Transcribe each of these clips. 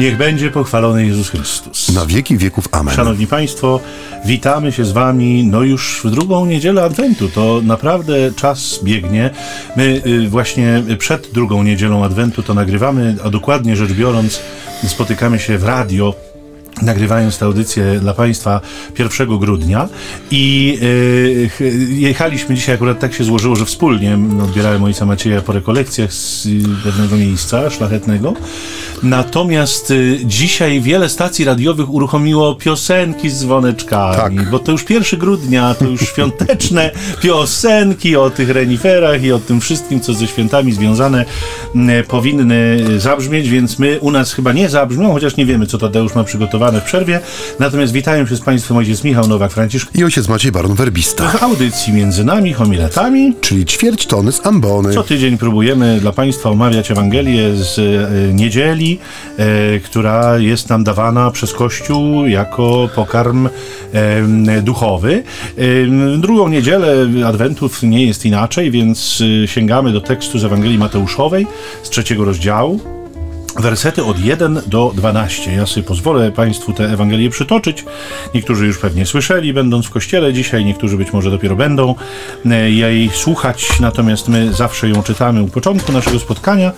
Niech będzie pochwalony Jezus Chrystus. Na wieki wieków. Amen. Szanowni Państwo, witamy się z Wami no już w drugą niedzielę Adwentu. To naprawdę czas biegnie. My y, właśnie przed drugą niedzielą Adwentu to nagrywamy, a dokładnie rzecz biorąc spotykamy się w radio nagrywając tę audycję dla Państwa 1 grudnia i e, jechaliśmy dzisiaj, akurat tak się złożyło, że wspólnie odbierałem ojca Macieja po rekolekcjach z pewnego miejsca szlachetnego. Natomiast e, dzisiaj wiele stacji radiowych uruchomiło piosenki z dzwoneczkami, tak. bo to już 1 grudnia, to już świąteczne piosenki o tych reniferach i o tym wszystkim, co ze świętami związane powinny zabrzmieć, więc my u nas chyba nie zabrzmią, chociaż nie wiemy, co Tadeusz ma przygotowane w przerwie. Natomiast witają się z Państwem ojciec Michał Nowak-Franciszk i ojciec Maciej Baron-Werbista. W audycji między nami, homiletami, czyli ćwierć tony z ambony. Co tydzień próbujemy dla Państwa omawiać Ewangelię z e, niedzieli, e, która jest nam dawana przez Kościół jako pokarm e, duchowy. Drugą niedzielę Adwentów nie jest inaczej, więc e, sięgamy do tekstu z Ewangelii Mateuszowej z trzeciego rozdziału wersety od 1 do 12. Ja sobie pozwolę Państwu tę Ewangelię przytoczyć. Niektórzy już pewnie słyszeli, będąc w kościele dzisiaj, niektórzy być może dopiero będą e, jej słuchać, natomiast my zawsze ją czytamy u początku naszego spotkania,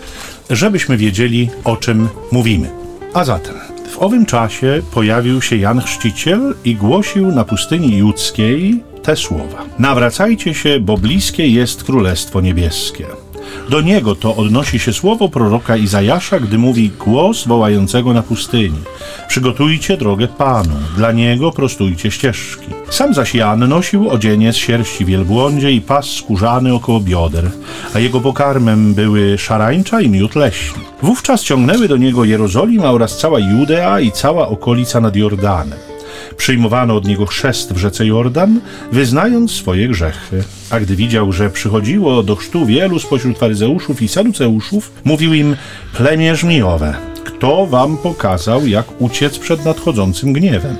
żebyśmy wiedzieli, o czym mówimy. A zatem, w owym czasie pojawił się Jan Chrzciciel i głosił na pustyni judzkiej te słowa: Nawracajcie się, bo bliskie jest Królestwo Niebieskie. Do niego to odnosi się słowo proroka Izajasza, gdy mówi głos wołającego na pustyni. Przygotujcie drogę Panu, dla niego prostujcie ścieżki. Sam zaś Jan nosił odzienie z sierści wielbłądzie i pas skórzany około bioder, a jego pokarmem były szarańcza i miód leśny. Wówczas ciągnęły do niego Jerozolima oraz cała Judea i cała okolica nad Jordanem. Przyjmowano od niego chrzest w rzece Jordan, wyznając swoje grzechy. A gdy widział, że przychodziło do chrztu wielu spośród faryzeuszów i saduceuszów, mówił im, plemię żmijowe, kto wam pokazał, jak uciec przed nadchodzącym gniewem?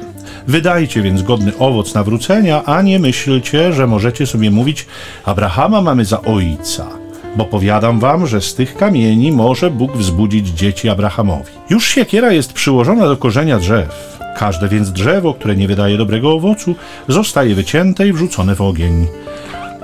Wydajcie więc godny owoc nawrócenia, a nie myślcie, że możecie sobie mówić, Abrahama mamy za ojca bo powiadam wam, że z tych kamieni może Bóg wzbudzić dzieci Abrahamowi. Już siekiera jest przyłożona do korzenia drzew. Każde więc drzewo, które nie wydaje dobrego owocu, zostaje wycięte i wrzucone w ogień.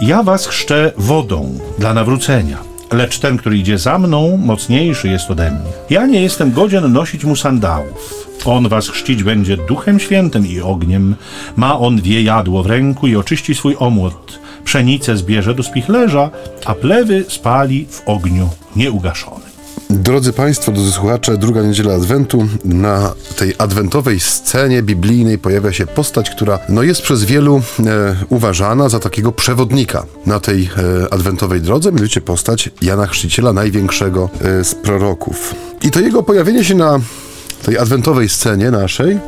Ja was chrzczę wodą dla nawrócenia, lecz ten, który idzie za mną, mocniejszy jest ode mnie. Ja nie jestem godzien nosić mu sandałów. On was chrzcić będzie duchem świętym i ogniem. Ma on dwie jadło w ręku i oczyści swój omłot. Pszenicę zbierze do spichlerza, a plewy spali w ogniu nieugaszony. Drodzy Państwo, drodzy słuchacze, druga niedziela Adwentu. Na tej adwentowej scenie biblijnej pojawia się postać, która no, jest przez wielu e, uważana za takiego przewodnika na tej e, adwentowej drodze, mianowicie postać Jana Chrzciciela, największego e, z proroków. I to jego pojawienie się na tej adwentowej scenie naszej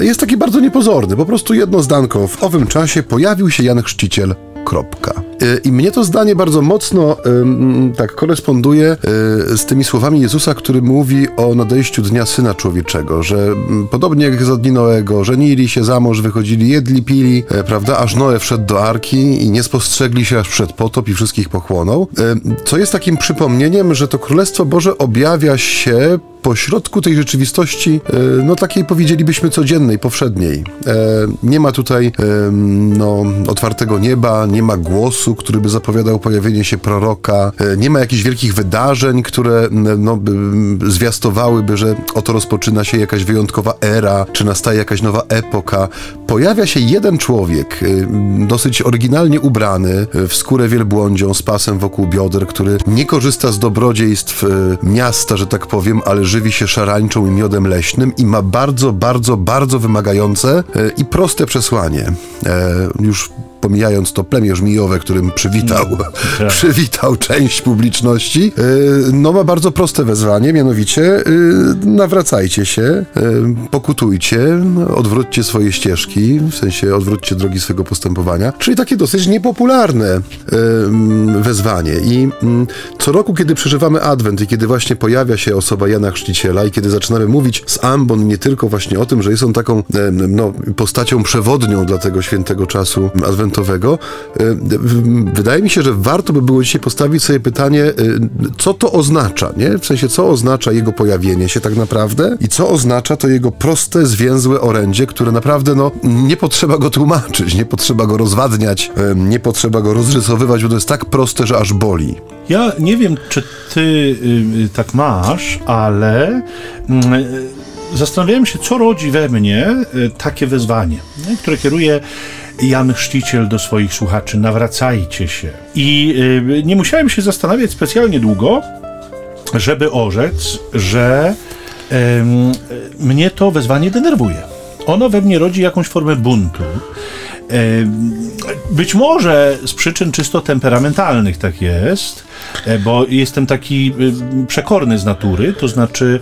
jest takie bardzo niepozorne. Po prostu jedno zdanko. W owym czasie pojawił się Jan Chrzciciel. Kropka. E, I mnie to zdanie bardzo mocno tak koresponduje e, z tymi słowami Jezusa, który mówi o nadejściu Dnia Syna Człowieczego, że podobnie jak za dni Noego, żenili się za mąż, wychodzili, jedli, pili, e, prawda, aż Noe wszedł do arki i nie spostrzegli się aż przed potop i wszystkich pochłonął, co jest takim przypomnieniem, że to Królestwo Boże objawia się pośrodku tej rzeczywistości, no takiej powiedzielibyśmy codziennej, powszedniej. Nie ma tutaj no, otwartego nieba, nie ma głosu, który by zapowiadał pojawienie się proroka. E, nie ma jakichś wielkich wydarzeń, które no, zwiastowałyby, że oto rozpoczyna się jakaś wyjątkowa era, czy nastaje jakaś nowa epoka. Pojawia się jeden człowiek, e, dosyć oryginalnie ubrany, e, w skórę wielbłądzią, z pasem wokół bioder, który nie korzysta z dobrodziejstw miasta, że tak powiem, ale żywi się szarańczą i miodem leśnym i ma bardzo, bardzo, bardzo wymagające i proste przesłanie. Już pomijając to plemię żmijowe, którym przywitał, no, tak. przywitał część publiczności, y, no ma bardzo proste wezwanie, mianowicie y, nawracajcie się, y, pokutujcie, odwróćcie swoje ścieżki, w sensie odwróćcie drogi swojego postępowania, czyli takie dosyć niepopularne wezwanie. I mm, co roku, kiedy przeżywamy Adwent i kiedy właśnie pojawia się osoba Jana Chrzciciela i kiedy zaczynamy mówić z ambon nie tylko właśnie o tym, że jest on taką no, postacią przewodnią dla tego świętego czasu Adwentu wydaje mi się, że warto by było dzisiaj postawić sobie pytanie, co to oznacza, nie? W sensie, co oznacza jego pojawienie się tak naprawdę i co oznacza to jego proste, zwięzłe orędzie, które naprawdę, no, nie potrzeba go tłumaczyć, nie potrzeba go rozwadniać, nie potrzeba go rozrysowywać, bo to jest tak proste, że aż boli. Ja nie wiem, czy ty tak masz, ale zastanawiałem się, co rodzi we mnie takie wezwanie, nie? które kieruje Jan Chrzciciel do swoich słuchaczy: nawracajcie się. I e, nie musiałem się zastanawiać specjalnie długo, żeby orzec, że mnie to wezwanie denerwuje. Ono we mnie rodzi jakąś formę buntu. Być może z przyczyn czysto temperamentalnych tak jest, bo jestem taki y, przekorny z natury, to znaczy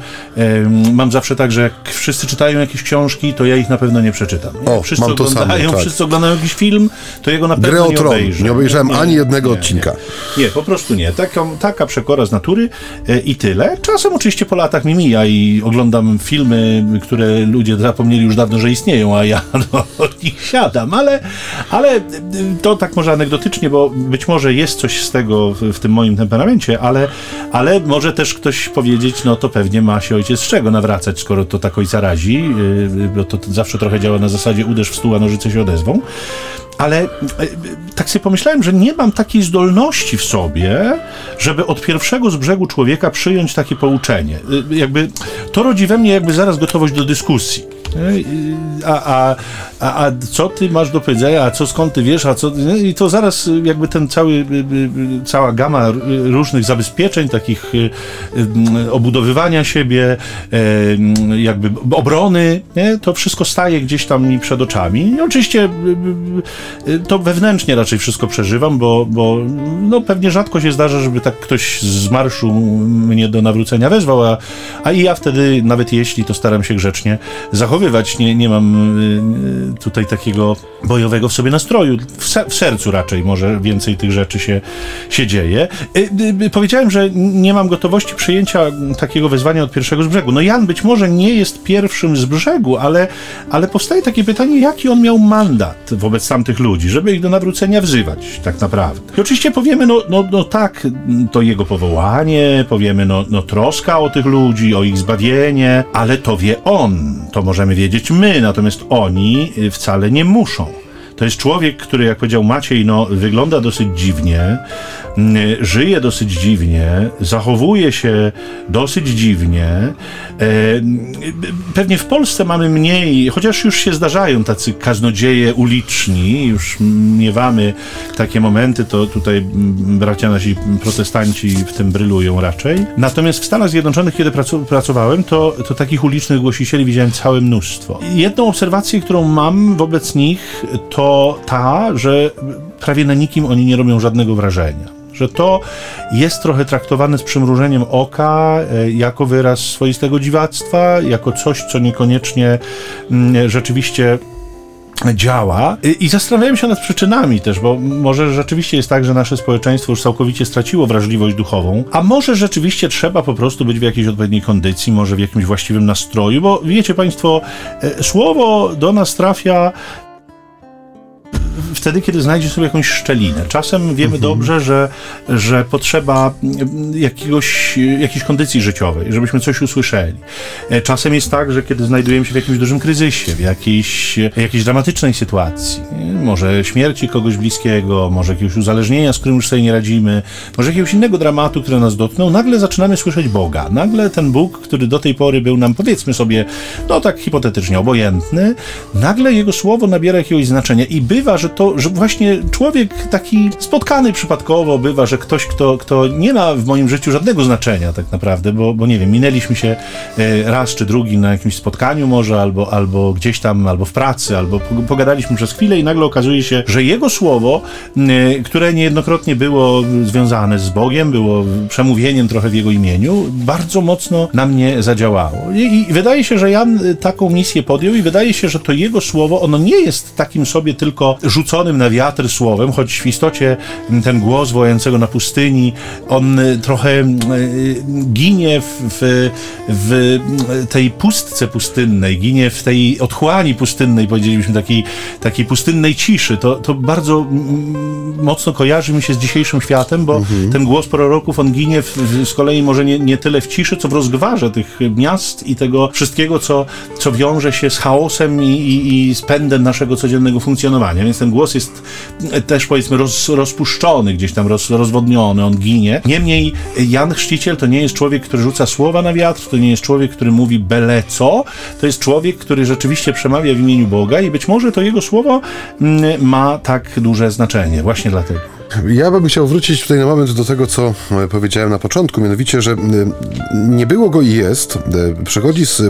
mam zawsze tak, że jak wszyscy czytają jakieś książki, to ja ich na pewno nie przeczytam. Nie? O, wszyscy mam to oglądają, samo, tak. wszyscy oglądają jakiś film, to jego na pewno o nie Tron. obejrzę. Nie obejrzałem nie, ani jednego nie, odcinka. Nie. po prostu nie. Taka, taka przekora z natury e, i tyle. Czasem oczywiście po latach mi mija i oglądam filmy, które ludzie zapomnieli już dawno, że istnieją, a ja no, od nich siadam, ale, ale to tak może anegdotycznie, bo być może jest coś z tego w, w, tym moim temperamencie, ale, ale może też ktoś powiedzieć, no to pewnie ma się ojciec z czego nawracać, skoro to tak ojca razi, yy, bo to, zawsze trochę działa na zasadzie uderz w stół, a nożyce się odezwą. Ale yy, tak sobie pomyślałem, że nie mam takiej zdolności w sobie, żeby od pierwszego z brzegu człowieka przyjąć takie pouczenie. Yy, jakby to rodzi we mnie jakby zaraz gotowość do dyskusji. A, a, a, a co ty masz do powiedzenia, a co skąd ty wiesz, a co. I to zaraz jakby ten cały, cała gama różnych zabezpieczeń, takich obudowywania siebie, jakby obrony, nie? to wszystko staje gdzieś tam mi przed oczami. I oczywiście to wewnętrznie raczej wszystko przeżywam, bo, bo no pewnie rzadko się zdarza, żeby tak ktoś z marszu mnie do nawrócenia wezwał, a, a i ja wtedy, nawet jeśli, to staram się grzecznie zachowywać. Nie, nie mam y, y, tutaj takiego bojowego w sobie nastroju. W, w sercu raczej może więcej tych rzeczy się, się dzieje. Y, powiedziałem, że nie mam gotowości przyjęcia takiego wezwania od pierwszego z brzegu. No Jan być może nie jest pierwszym z brzegu, ale, ale powstaje takie pytanie, jaki on miał mandat wobec tamtych ludzi, żeby ich do nawrócenia wzywać tak naprawdę. I oczywiście powiemy, no, no, no tak, to jego powołanie, powiemy, no, no troska o tych ludzi, o ich zbawienie, ale to wie on, to możemy wiedzieć my, natomiast oni y, wcale nie muszą. To jest człowiek, który, jak powiedział Maciej, no, wygląda dosyć dziwnie, mm, żyje dosyć dziwnie, zachowuje się dosyć dziwnie. E, pewnie w Polsce mamy mniej, chociaż już się zdarzają tacy kaznodzieje uliczni, już miewamy takie momenty, to tutaj bracia nasi protestanci w tym brylują raczej. Natomiast w Stanach Zjednoczonych, kiedy pracowałem, to, to takich ulicznych głosicieli widziałem całe mnóstwo. Jedną obserwację, którą mam wobec nich, to ta, że prawie na nikim oni nie robią żadnego wrażenia. Że to jest trochę traktowane z przymrużeniem oka, e, jako wyraz swoistego dziwactwa, jako coś, co niekoniecznie mm, rzeczywiście działa. I zastanawiałem się nad przyczynami też, bo może rzeczywiście jest tak, że nasze społeczeństwo już całkowicie straciło wrażliwość duchową, a może rzeczywiście trzeba po prostu być w jakiejś odpowiedniej kondycji, może w jakimś właściwym nastroju, bo wiecie Państwo, e, słowo do nas trafia wtedy, kiedy znajdzie sobie jakąś szczelinę. Czasem wiemy mhm. dobrze, że, że potrzeba jakiegoś, jakiejś kondycji życiowej, żebyśmy coś usłyszeli. E, czasem jest tak, że kiedy znajdujemy się w jakimś dużym kryzysie, w jakiejś, jakiejś dramatycznej sytuacji, może śmierci kogoś bliskiego, może jakiegoś uzależnienia, z którym już sobie nie radzimy, może jakiegoś innego dramatu, który nas dotknął, nagle zaczynamy słyszeć Boga. Nagle ten Bóg, który do tej pory był nam, powiedzmy sobie, no tak hipotetycznie obojętny, nagle jego słowo nabiera jakiegoś znaczenia i bywa, że to że właśnie człowiek taki spotkany przypadkowo bywa, że ktoś, kto, kto nie ma w moim życiu żadnego znaczenia tak naprawdę, bo, bo nie wiem, minęliśmy się e, raz czy drugi na jakimś spotkaniu może, albo, albo gdzieś tam, albo w pracy, albo pogadaliśmy przez chwilę i nagle okazuje się, że jego słowo, które niejednokrotnie było związane z Bogiem, było przemówieniem trochę w jego imieniu, bardzo mocno na mnie zadziałało. I, i wydaje się, że Jan taką misję podjął i wydaje się, że to jego słowo, ono nie jest takim sobie tylko rzuconym na wiatr słowem, choć w istocie ten głos wołającego na pustyni, on trochę ginie w, w, w tej pustce pustynnej, ginie w tej otchłani pustynnej, powiedzielibyśmy, takiej, takiej pustynnej ciszy. To, to bardzo mocno kojarzy mi się z dzisiejszym światem, bo mhm. ten głos proroków, on ginie w, w, z kolei może nie, nie tyle w ciszy, co w rozgwarze tych miast i tego wszystkiego, co, co wiąże się z chaosem i, i, i z pędem naszego codziennego funkcjonowania. Więc ten głos jest też powiedzmy roz, rozpuszczony, gdzieś tam roz, rozwodniony, on ginie. Niemniej Jan Chrzciciel to nie jest człowiek, który rzuca słowa na wiatr, to nie jest człowiek, który mówi bele co, to jest człowiek, który rzeczywiście przemawia w imieniu Boga i być może to jego słowo mm, ma tak duże znaczenie. Właśnie dlatego. Ja bym chciał wrócić tutaj na moment do tego, co e, powiedziałem na początku, mianowicie, że nie było go i jest. E, przechodzi z,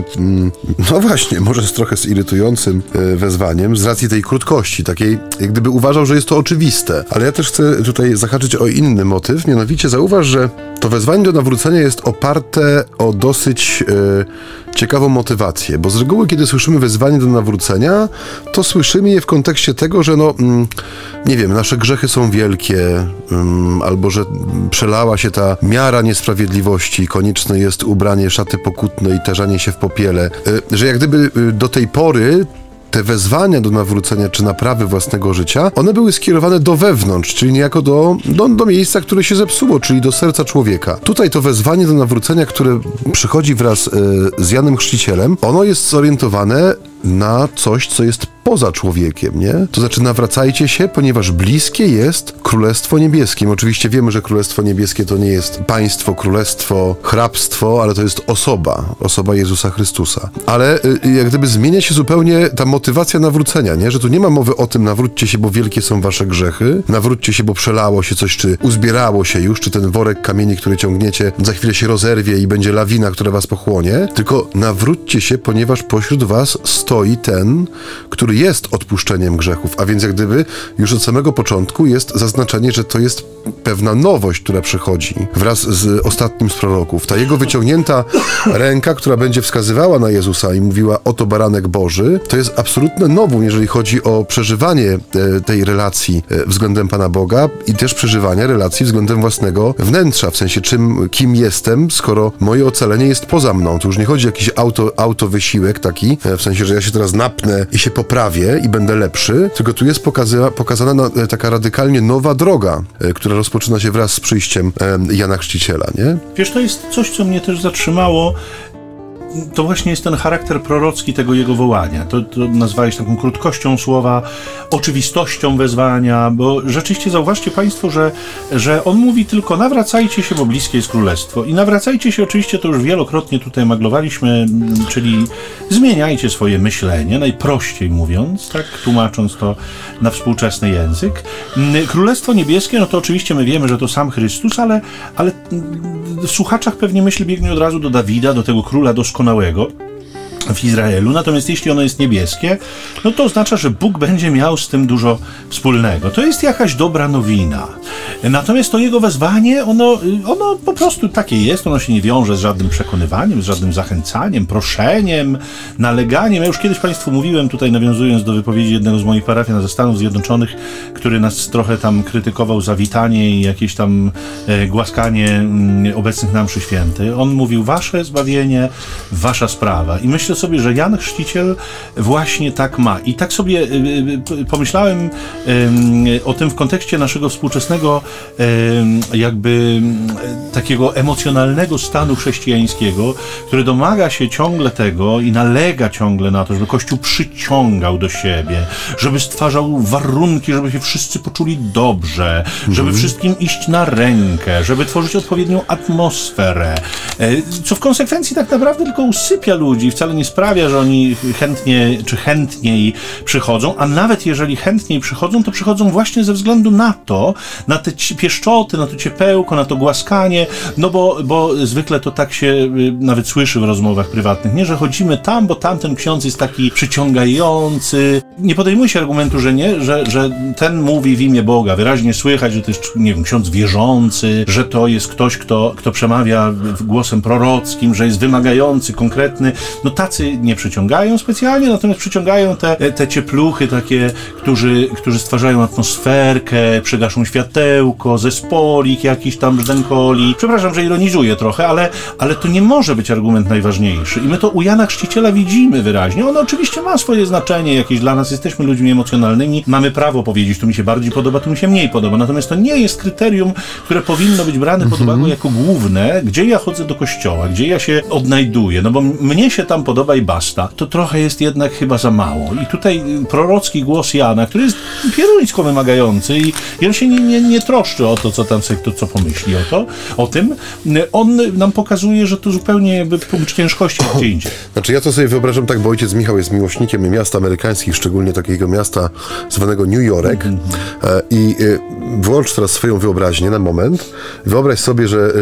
no właśnie, może z trochę z irytującym e, wezwaniem, z racji tej krótkości, takiej, jak gdyby uważał, że jest to oczywiste. Ale ja też chcę tutaj zahaczyć o inny motyw, mianowicie zauważ, że to wezwanie do nawrócenia jest oparte o dosyć e, ciekawą motywację, bo z reguły, kiedy słyszymy wezwanie do nawrócenia, to słyszymy je w kontekście tego, że no, mm, nie wiem, nasze grzechy są wielkie, mm, albo że przelała się ta miara niesprawiedliwości, konieczne jest ubranie szaty pokutne i tarzanie się w popiele, e, że jak gdyby e, do tej pory te wezwania do nawrócenia czy naprawy własnego życia, one były skierowane do wewnątrz, czyli niejako do, do, do miejsca, które się zepsuło, czyli do serca człowieka. Tutaj to wezwanie do nawrócenia, które przychodzi wraz e, z Janem Chrzcicielem, ono jest zorientowane na coś, co jest poza człowiekiem, nie? To znaczy nawracajcie się, ponieważ bliskie jest Królestwo Niebieskie. Oczywiście wiemy, że Królestwo Niebieskie to nie jest państwo, królestwo, hrabstwo, ale to jest osoba, osoba Jezusa Chrystusa. Ale y, jak gdyby zmienia się zupełnie ta motywacja nawrócenia, nie? Że tu nie ma mowy o tym, nawróćcie się, bo wielkie są wasze grzechy, nawróćcie się, bo przelało się coś, czy uzbierało się już, czy ten worek kamieni, który ciągniecie, za chwilę się rozerwie i będzie lawina, która was pochłonie, tylko nawróćcie się, ponieważ pośród was stoi ten, który jest odpuszczeniem grzechów, a więc jak gdyby już od samego początku jest zaznaczenie, że to jest pewna nowość, która przychodzi wraz z ostatnim z proroków. Ta jego wyciągnięta ręka, która będzie wskazywała na Jezusa i mówiła oto baranek Boży, to jest absolutne nowum, jeżeli chodzi o przeżywanie e, tej relacji e, względem Pana Boga i też przeżywanie relacji względem własnego wnętrza, w sensie czym, kim jestem, skoro moje ocalenie jest poza mną. Tu już nie chodzi o jakiś auto, taki, e, w sensie, że ja się teraz napnę i się poprawię i będę lepszy, tylko tu jest pokaza pokazana e, taka radykalnie nowa droga, e, która rozpoczyna się wraz z przyjściem e, Jana Chrzciciela, nie? Wiesz, to jest coś, co mnie też zatrzymało to właśnie jest ten charakter prorocki tego jego wołania. To, to taką krótkością słowa, oczywistością wezwania, bo rzeczywiście zauważcie Państwo, że, że on mówi tylko nawracajcie się, bo bliskie jest królestwo. I nawracajcie się, oczywiście to już wielokrotnie tutaj maglowaliśmy, czyli zmieniajcie swoje myślenie, najprościej mówiąc, tak, tłumacząc to na współczesny język. Królestwo niebieskie, no to oczywiście my wiemy, że to sam Chrystus, ale, ale w słuchaczach pewnie myśl biegnie od razu do Dawida, do tego króla doskonałego, dokonałego w Izraelu. Natomiast jeśli ono jest niebieskie, no to oznacza, że Bóg będzie miał z tym dużo wspólnego. To jest jakaś dobra nowina. Natomiast to jego wezwanie, ono, ono po prostu takie jest, ono się nie wiąże z żadnym przekonywaniem, z żadnym zachęcaniem, proszeniem, naleganiem. Ja już kiedyś Państwu mówiłem, tutaj nawiązując do wypowiedzi jednego z moich parafian ze Stanów Zjednoczonych, który nas trochę tam krytykował za witanie i jakieś tam e, głaskanie m, mm, obecnych nam przy święty. On mówił, wasze zbawienie, wasza sprawa. I myślę sobie, że Jan Chrzciciel właśnie tak ma. I tak sobie y, y, pomyślałem o tym w kontekście naszego współczesnego jakby takiego emocjonalnego stanu chrześcijańskiego, który domaga się ciągle tego i nalega ciągle na to, żeby Kościół przyciągał do siebie, żeby stwarzał warunki, żeby się wszyscy poczuli dobrze, żeby mhm. wszystkim iść na rękę, żeby tworzyć odpowiednią atmosferę, co w konsekwencji tak naprawdę tylko usypia ludzi, wcale nie sprawia, że oni chętnie czy chętniej przychodzą, a nawet jeżeli chętniej przychodzą, to przychodzą właśnie ze względu na to, na te pieszczoty, na to ciepełko, na to głaskanie, no bo, bo zwykle to tak się y, nawet słyszy w rozmowach prywatnych, nie, że chodzimy tam, bo tamten ksiądz jest taki przyciągający. Nie podejmuj się argumentu, że nie, że, że ten mówi w imię Boga. Wyraźnie słychać, że to jest, nie wiem, ksiądz wierzący, że to jest ktoś, kto, kto przemawia głosem prorockim, że jest wymagający, konkretny. No tak tacy nie przyciągają specjalnie, natomiast przyciągają te, te ciepluchy takie, którzy, którzy stwarzają atmosferkę, przygaszą światełko, zespolik jakiś tam brzdękoli. Przepraszam, że ironizuję trochę, ale, ale to nie może być argument najważniejszy. I my to u Jana Chrzciciela widzimy wyraźnie. On oczywiście ma swoje znaczenie jakieś dla nas, jesteśmy ludźmi emocjonalnymi, mamy prawo powiedzieć, tu mi się bardziej podoba, tu mi się mniej podoba. Natomiast to nie jest kryterium, które powinno być brane pod uwagę jako główne, gdzie ja chodzę do kościoła, gdzie ja się odnajduję. No bo mnie się tam podoba i basta. To trochę jest jednak chyba za mało. I tutaj prorocki głos Jana, który jest pieruńsko wymagający i on się nie, nie, nie troszczy o to, co tam sobie kto co pomyśli o to, o tym. On nam pokazuje, że to zupełnie jakby punkt ciężkości gdzie indziej. Znaczy ja to sobie wyobrażam tak, bo ojciec Michał jest miłośnikiem miast amerykańskich, szczególnie takiego miasta zwanego New York mm -hmm. i e, włącz teraz swoją wyobraźnię na moment. Wyobraź sobie, że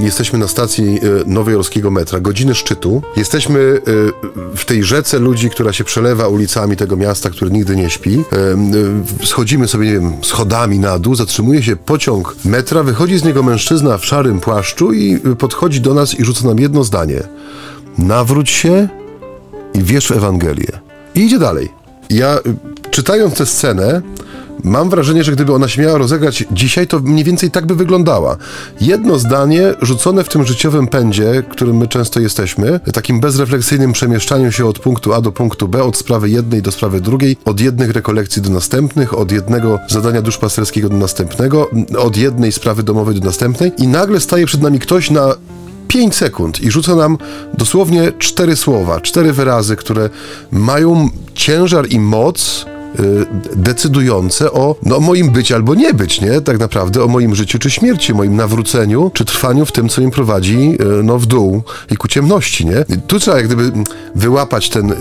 jesteśmy na stacji nowojorskiego metra, godziny szczytu. Jesteśmy w tej rzece ludzi, która się przelewa ulicami tego miasta, który nigdy nie śpi. Schodzimy sobie, nie wiem, schodami na dół, zatrzymuje się pociąg metra, wychodzi z niego mężczyzna w szarym płaszczu i podchodzi do nas i rzuca nam jedno zdanie. Nawróć się i wierz w Ewangelię. I idzie dalej. Ja czytając tę scenę, Mam wrażenie, że gdyby ona się miała rozegrać dzisiaj, to mniej więcej tak by wyglądała. Jedno zdanie rzucone w tym życiowym pędzie, którym my często jesteśmy, takim bezrefleksyjnym przemieszczaniu się od punktu A do punktu B, od sprawy jednej do sprawy drugiej, od jednych rekolekcji do następnych, od jednego zadania duszpasterskiego do następnego, od jednej sprawy domowej do następnej i nagle staje przed nami ktoś na 5 sekund i rzuca nam dosłownie cztery słowa, cztery wyrazy, które mają ciężar i moc decydujące o no, moim być albo nie być, nie? Tak naprawdę o moim życiu czy śmierci, moim nawróceniu czy trwaniu w tym, co im prowadzi y, no, w dół i ku ciemności, nie? Tu trzeba jak gdyby wyłapać ten, y,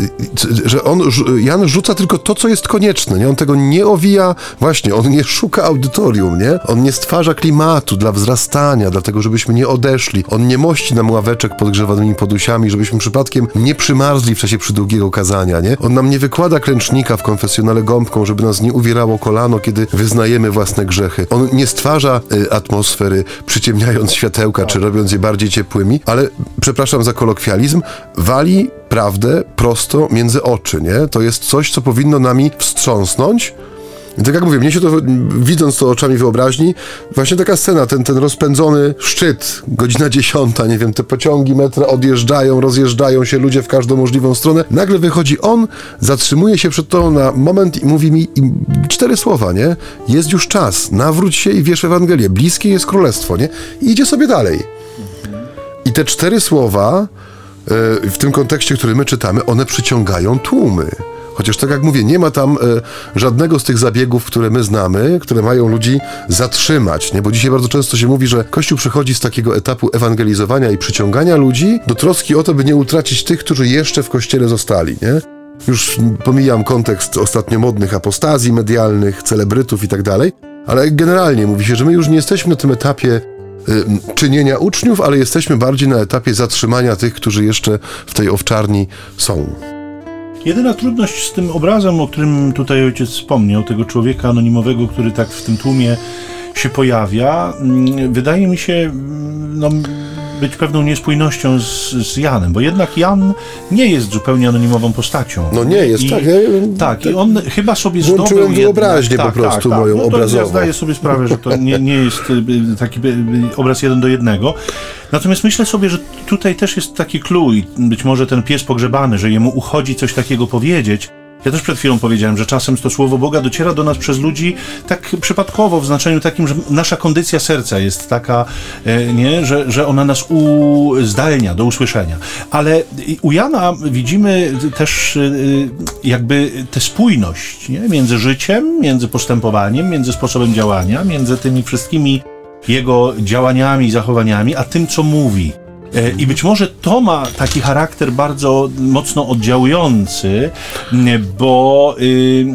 że on, Jan rzuca tylko to, co jest konieczne, nie? On tego nie owija, właśnie, on nie szuka audytorium, nie? On nie stwarza klimatu dla wzrastania, dlatego żebyśmy nie odeszli. On nie mości nam ławeczek podgrzewanymi podusiami, żebyśmy przypadkiem nie przymarzli w czasie przydługiego kazania, nie? On nam nie wykłada klęcznika w konfesjonale gąbką, żeby nas nie uwierało kolano, kiedy wyznajemy własne grzechy. On nie stwarza y, atmosfery, przyciemniając światełka, czy robiąc je bardziej ciepłymi, ale, przepraszam za kolokwializm, wali prawdę prosto między oczy, nie? To jest coś, co powinno nami wstrząsnąć, tak jak mówię, mnie się to, widząc to oczami wyobraźni, właśnie taka scena, ten, ten rozpędzony szczyt, godzina dziesiąta, nie wiem, te pociągi metra odjeżdżają, rozjeżdżają się ludzie w każdą możliwą stronę. Nagle wychodzi on, zatrzymuje się przed tobą na moment i mówi mi cztery słowa, nie? Jest już czas, nawróć się i wierz Ewangelię, bliskie jest królestwo, nie? I idzie sobie dalej. I te cztery słowa, e, w tym kontekście, który my czytamy, one przyciągają tłumy. Chociaż tak jak mówię, nie ma tam e, żadnego z tych zabiegów, które my znamy, które mają ludzi zatrzymać, nie? Bo dzisiaj bardzo często się mówi, że Kościół przychodzi z takiego etapu ewangelizowania i przyciągania ludzi do troski o to, by nie utracić tych, którzy jeszcze w Kościele zostali, nie? Już pomijam kontekst ostatnio modnych apostazji medialnych, celebrytów i tak dalej, ale generalnie mówi się, że my już nie jesteśmy na tym etapie y, czynienia uczniów, ale jesteśmy bardziej na etapie zatrzymania tych, którzy jeszcze w tej owczarni są. Jedyna trudność z tym obrazem, o którym tutaj ojciec wspomniał, tego człowieka anonimowego, który tak w tym tłumie się pojawia, mm, wydaje mi się mm, no, być pewną niespójnością z, z, Janem, bo jednak Jan nie jest zupełnie anonimową postacią. No nie jest, I, tak. Ja, tak, i on chyba sobie zdobył Włączyłem wyobraźnię tak, po prostu tak, moją no obrazową. Ja zdaję sobie sprawę, że to nie, nie jest y, taki obraz jeden do jednego. Natomiast myślę sobie, że tutaj też jest taki clue i być może ten pies pogrzebany, że jemu uchodzi coś takiego powiedzieć, ja też przed chwilą powiedziałem, że czasem to słowo Boga dociera do nas przez ludzi tak przypadkowo, w znaczeniu takim, że nasza kondycja serca jest taka, e, nie, że, że ona nas uzdalnia do usłyszenia. Ale u Jana widzimy też e, jakby tę spójność nie? między życiem, między postępowaniem, między sposobem działania, między tymi wszystkimi jego działaniami zachowaniami, a tym, co mówi. E, I być może to ma taki charakter bardzo mocno oddziałujący, bo y,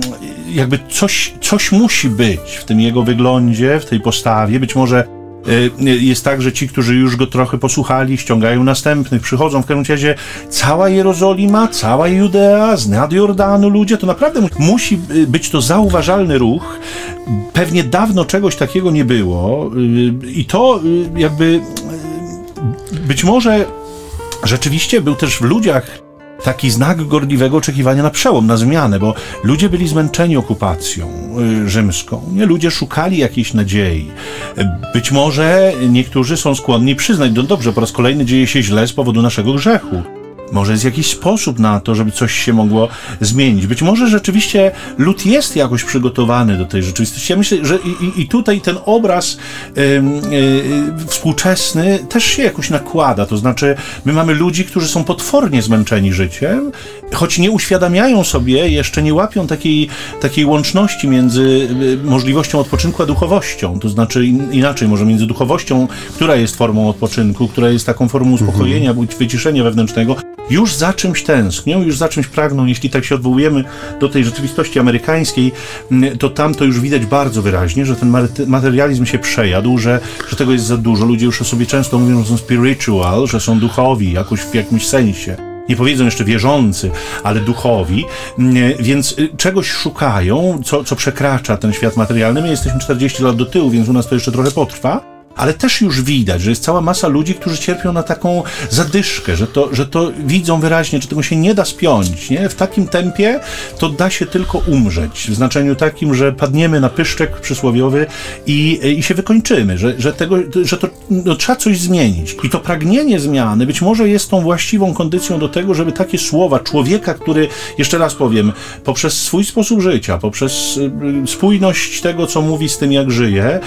jakby coś, coś musi być w tym jego wyglądzie, w tej postawie. Być może y, jest tak, że ci, którzy już go trochę posłuchali, ściągają następnych, przychodzą. W każdym razie cała Jerozolima, cała Judea, z nad Jordanu ludzie, to naprawdę musi y, być to zauważalny ruch. Pewnie dawno czegoś takiego nie było i to jakby być może rzeczywiście był też w ludziach taki znak gorliwego oczekiwania na przełom, na zmianę, bo ludzie byli zmęczeni okupacją y, rzymską. Nie? Ludzie szukali jakiejś nadziei. Być może niektórzy są skłonni przyznać, no dobrze, po raz kolejny dzieje się źle z powodu naszego grzechu. Może jest jakiś sposób na to, żeby coś się mogło zmienić. Być może rzeczywiście lud jest jakoś przygotowany do tej rzeczywistości. Ja myślę, że i, i tutaj ten obraz y, y, współczesny też się jakoś nakłada. To znaczy, my mamy ludzi, którzy są potwornie zmęczeni życiem, choć nie uświadamiają sobie, jeszcze nie łapią takiej, takiej łączności między y, możliwością odpoczynku a duchowością. To znaczy, in, inaczej, może między duchowością, która jest formą odpoczynku, która jest taką formą uspokojenia, mhm. wyciszenia wewnętrznego, już za czymś tęsknią, już za czymś pragną. Jeśli tak się odwołujemy do tej rzeczywistości amerykańskiej, to tam to już widać bardzo wyraźnie, że ten materializm się przejadł, że, że tego jest za dużo. Ludzie już o sobie często mówią, że są spiritual, że są duchowi jakoś w jakimś sensie nie powiedzą jeszcze wierzący, ale duchowi, więc y, czegoś szukają, co, co przekracza ten świat materialny. My jesteśmy 40 lat do tyłu, więc u nas to jeszcze trochę potrwa ale też już widać, że jest cała masa ludzi, którzy cierpią na taką zadyszkę, że to, że to widzą wyraźnie, że tego się nie da spiąć. Nie? W takim tempie to da się tylko umrzeć. W znaczeniu takim, że padniemy na pyszczek przysłowiowy i, i się wykończymy, że, że, tego, że to no, trzeba coś zmienić. I to pragnienie zmiany być może jest tą właściwą kondycją do tego, żeby takie słowa człowieka, który, jeszcze raz powiem, poprzez swój sposób życia, poprzez y, spójność tego, co mówi z tym, jak żyje,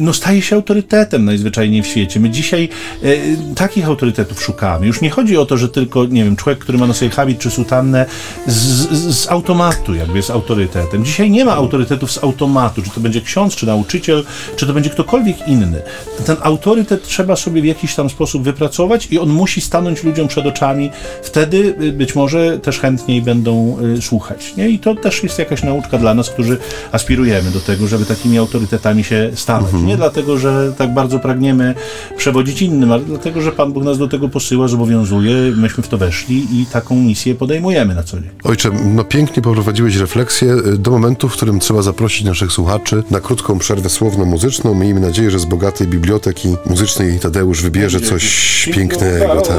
no staje się autorytetem autorytetem najzwyczajniej w świecie. My dzisiaj e, takich autorytetów szukamy. Już nie chodzi o to, że tylko, nie wiem, człowiek, który ma na sobie habit czy sutannę z, z, z automatu jakby jest autorytetem. Dzisiaj nie ma autorytetów z automatu, czy to będzie ksiądz, czy nauczyciel, czy to będzie ktokolwiek inny. Ten autorytet trzeba sobie w jakiś tam sposób wypracować i on musi stanąć ludziom przed oczami. Wtedy y, być może też chętniej będą y, słuchać. Nie? I to też jest jakaś nauczka dla nas, którzy aspirujemy do tego, żeby takimi autorytetami się stanąć. Mhm. Nie dlatego, że tak tak bardzo pragniemy przewodzić innym, ale dlatego, że Pan Bóg nas do tego posyła, zobowiązuje, myśmy w to weszli i taką misję podejmujemy na co dzień. Ojcze, no pięknie poprowadziłeś refleksję y, do momentu, w którym trzeba zaprosić naszych słuchaczy na krótką przerwę słowno-muzyczną. Miejmy nadzieję, że z bogatej biblioteki muzycznej Tadeusz wybierze coś pięknego. Tak.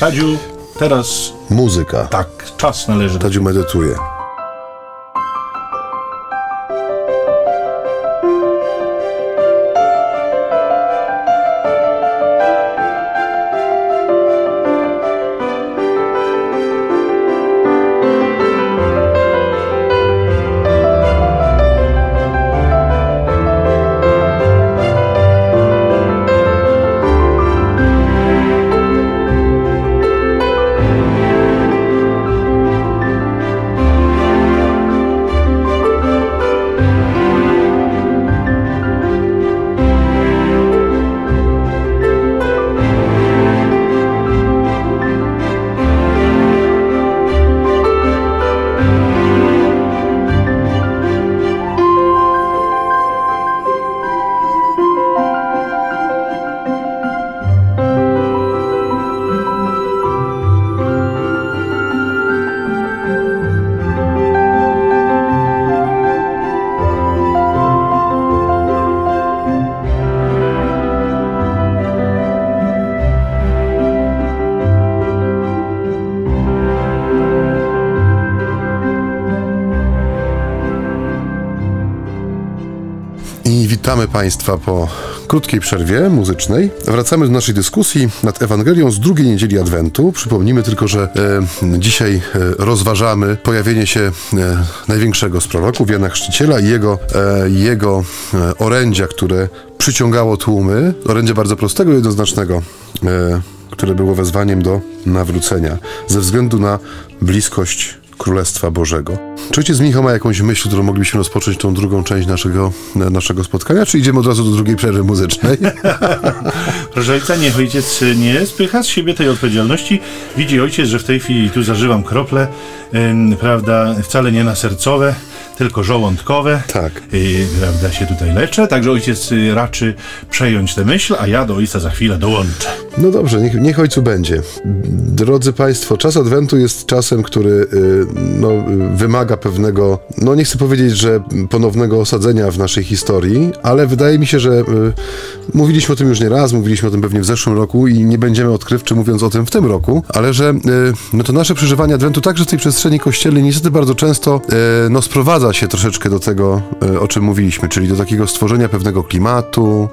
Tadziu, teraz... Muzyka. Tak, czas należy. Tadziu medytuje. Państwa po krótkiej przerwie muzycznej. Wracamy do naszej dyskusji nad Ewangelią z drugiej niedzieli Adwentu. Przypomnijmy tylko, że e, dzisiaj e, rozważamy pojawienie się e, największego z proroków, Jana Chrzciciela i jego, e, jego e, orędzia, które przyciągało tłumy. Orędzia bardzo prostego, jednoznacznego e, które było wezwaniem do nawrócenia ze względu na bliskość Królestwa Bożego. Czy ojciec Michał ma jakąś myśl, którą moglibyśmy rozpocząć tą drugą część naszego, naszego spotkania, czy idziemy od razu do drugiej przerwy muzycznej? Proszę ojca, niech ojciec nie spycha z siebie tej odpowiedzialności. Widzi ojciec, że w tej chwili tu zażywam krople, prawda, wcale nie na sercowe, tylko żołądkowe. Tak. I, prawda, się tutaj leczę, także ojciec y, raczy przejąć tę myśl, a ja do ojca za chwilę dołączę. No dobrze, niech, niech ojcu będzie. Drodzy Państwo, czas Adwentu jest czasem, który y, no, wymaga pewnego, no nie chcę powiedzieć, że ponownego osadzenia w naszej historii, ale wydaje mi się, że y, mówiliśmy o tym już nie raz, mówiliśmy o tym pewnie w zeszłym roku i nie będziemy odkrywczy mówiąc o tym w tym roku, ale że no to nasze przeżywanie Adwentu także w tej przestrzeni kościelnej niestety bardzo często no, sprowadza się troszeczkę do tego, o czym mówiliśmy, czyli do takiego stworzenia pewnego klimatu,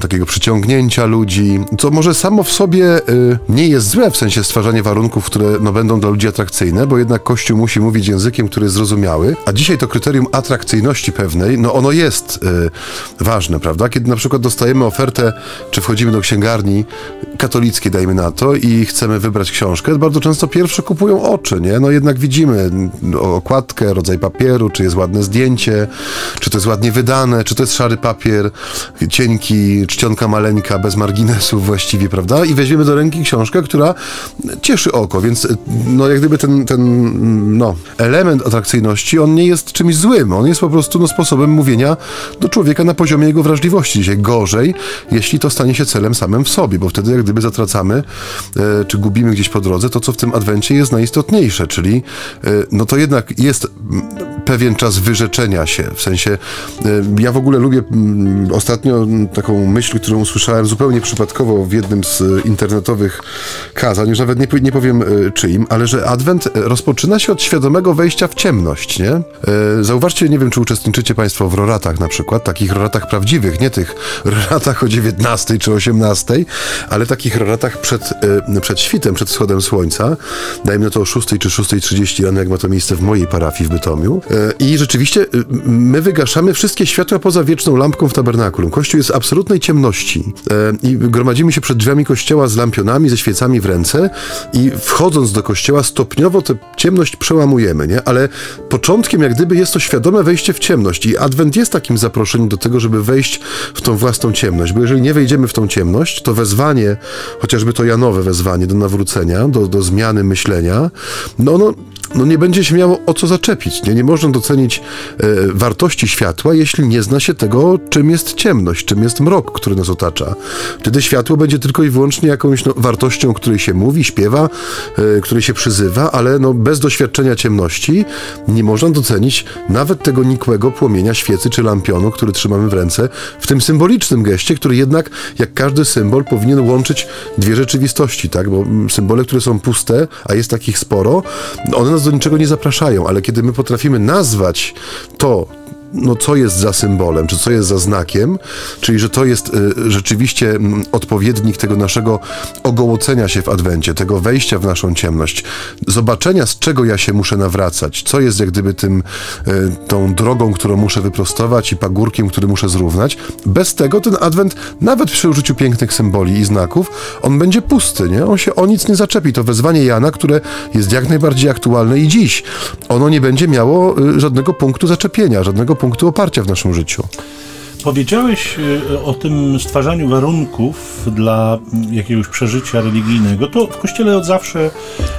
takiego przyciągnięcia ludzi, co może samo w sobie y, nie jest złe, w sensie stwarzanie warunków, które no, będą dla ludzi atrakcyjne, bo jednak Kościół musi mówić językiem, który jest zrozumiały, a dzisiaj to kryterium atrakcyjności pewnej, no ono jest y, ważne, prawda? Kiedy na przykład dostajemy ofertę, czy wchodzimy do księgarni katolickiej, dajmy na to, i chcemy wybrać książkę, bardzo często pierwsze kupują oczy, nie? No jednak widzimy okładkę, rodzaj papieru, czy jest ładne zdjęcie, czy to jest ładnie wydane, czy to jest szary papier, cienki, czcionka maleńka, bez marginesów właściwie, prawda? I weźmiemy do ręki książkę, która cieszy oko, więc no jak gdyby ten, ten no, element atrakcyjności, on nie jest czymś złym, on jest po prostu no, sposobem mówienia do człowieka na poziomie jego wrażliwości. Dzisiaj gorzej, jeśli to stanie się celem samym w sobie, bo wtedy jak gdyby zatracamy, e, czy gubimy gdzieś po drodze to, co w tym adwencie jest najistotniejsze, czyli e, no to jednak jest pewien czas wyrzeczenia się, w sensie e, ja w ogóle lubię mm, ostatnio taką myśl, którą usłyszałem zupełnie przypadkowo w jednym z internetowych kazań, już nawet nie, nie powiem e, czyim, ale że Adwent rozpoczyna się od świadomego wejścia w ciemność, nie? E, zauważcie, nie wiem, czy uczestniczycie Państwo w roratach na przykład, takich roratach prawdziwych, nie tych roratach o 19 czy 18, ale takich roratach przed, e, przed świtem, przed wschodem słońca, dajmy to o 6 czy 6.30 rano, jak ma to miejsce w mojej parafii w Bytomiu. I rzeczywiście my wygaszamy wszystkie światła poza wieczną lampką w tabernakulum. Kościół jest w absolutnej ciemności i gromadzimy się przed drzwiami kościoła z lampionami, ze świecami w ręce i wchodząc do kościoła stopniowo tę ciemność przełamujemy, nie? Ale początkiem jak gdyby jest to świadome wejście w ciemność i Adwent jest takim zaproszeniem do tego, żeby wejść w tą własną ciemność, bo jeżeli nie wejdziemy w tą ciemność, to wezwanie, chociażby to Janowe wezwanie do nawrócenia, do, do zmiany myślenia, no ono no nie będzie się miało o co zaczepić. Nie, nie można docenić e, wartości światła, jeśli nie zna się tego, czym jest ciemność, czym jest mrok, który nas otacza. Wtedy światło będzie tylko i wyłącznie jakąś no, wartością, której się mówi, śpiewa, e, której się przyzywa, ale no, bez doświadczenia ciemności nie można docenić nawet tego nikłego płomienia świecy czy lampionu, który trzymamy w ręce, w tym symbolicznym geście, który jednak, jak każdy symbol, powinien łączyć dwie rzeczywistości, tak? Bo symbole, które są puste, a jest takich sporo, one nas do niczego nie zapraszają, ale kiedy my potrafimy nazwać to, no, co jest za symbolem, czy co jest za znakiem, czyli że to jest y, rzeczywiście y, odpowiednik tego naszego ogołocenia się w Adwencie, tego wejścia w naszą ciemność, zobaczenia, z czego ja się muszę nawracać, co jest jak gdyby tym, y, tą drogą, którą muszę wyprostować i pagórkiem, który muszę zrównać. Bez tego ten Adwent, nawet przy użyciu pięknych symboli i znaków, on będzie pusty, nie? On się o nic nie zaczepi. To wezwanie Jana, które jest jak najbardziej aktualne i dziś, ono nie będzie miało y, żadnego punktu zaczepienia, żadnego punktu oparcia w naszym życiu. Powiedziałeś y, o tym stwarzaniu warunków dla jakiegoś przeżycia religijnego. To w kościele od zawsze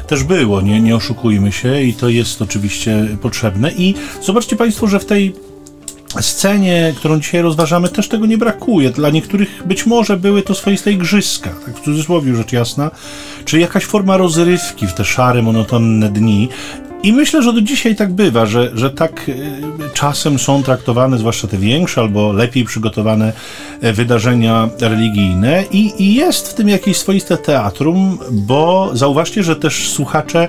też było, nie, nie oszukujmy się, i to jest oczywiście potrzebne. I zobaczcie Państwo, że w tej scenie, którą dzisiaj rozważamy, też tego nie brakuje. Dla niektórych być może były to swoiste igrzyska, tak w cudzysłowie rzecz jasna, czy jakaś forma rozrywki w te szare, monotonne dni. I myślę, że do dzisiaj tak bywa, że, że tak y, czasem są traktowane, zwłaszcza te większe albo lepiej przygotowane e, wydarzenia religijne, i, i jest w tym jakieś swoiste teatrum, bo zauważcie, że też słuchacze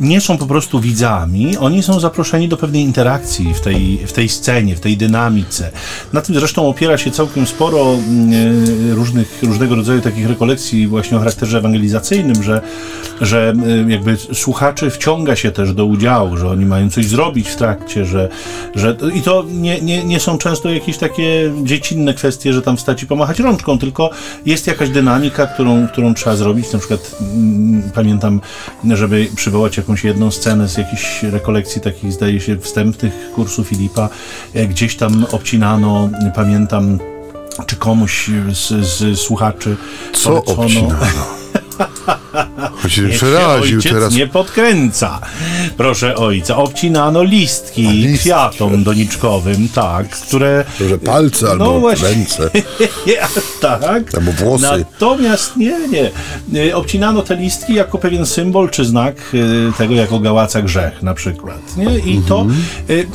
nie są po prostu widzami, oni są zaproszeni do pewnej interakcji w tej, w tej scenie, w tej dynamice. Na tym zresztą opiera się całkiem sporo mm, e, różnych, różnego rodzaju takich rekolekcji właśnie o charakterze ewangelizacyjnym, że, że e, jakby słuchaczy wciąga się też do udziału, że oni mają coś zrobić w trakcie, że, że i to nie, nie, nie są często jakieś takie dziecinne kwestie, że tam wstać i pomachać rączką, tylko jest jakaś dynamika, którą, którą trzeba zrobić. Na przykład mm, pamiętam, żeby przywołać jakąś jakąś jedną scenę z jakichś rekolekcji takich, zdaje się, wstępnych kursu Filipa. E, gdzieś tam obcinano, pamiętam, czy komuś z, z słuchaczy Co obcinano? On się się przeraził ojciec teraz. nie podkręca. Proszę ojca, obcinano listki, listki. kwiatom doniczkowym, tak, które... Może palce albo No właśnie. ręce. tak. Albo włosy. Natomiast nie, nie. Y, Obcinano te listki jako pewien symbol czy znak y, tego, jak ogałaca grzech na przykład. Nie? I to y,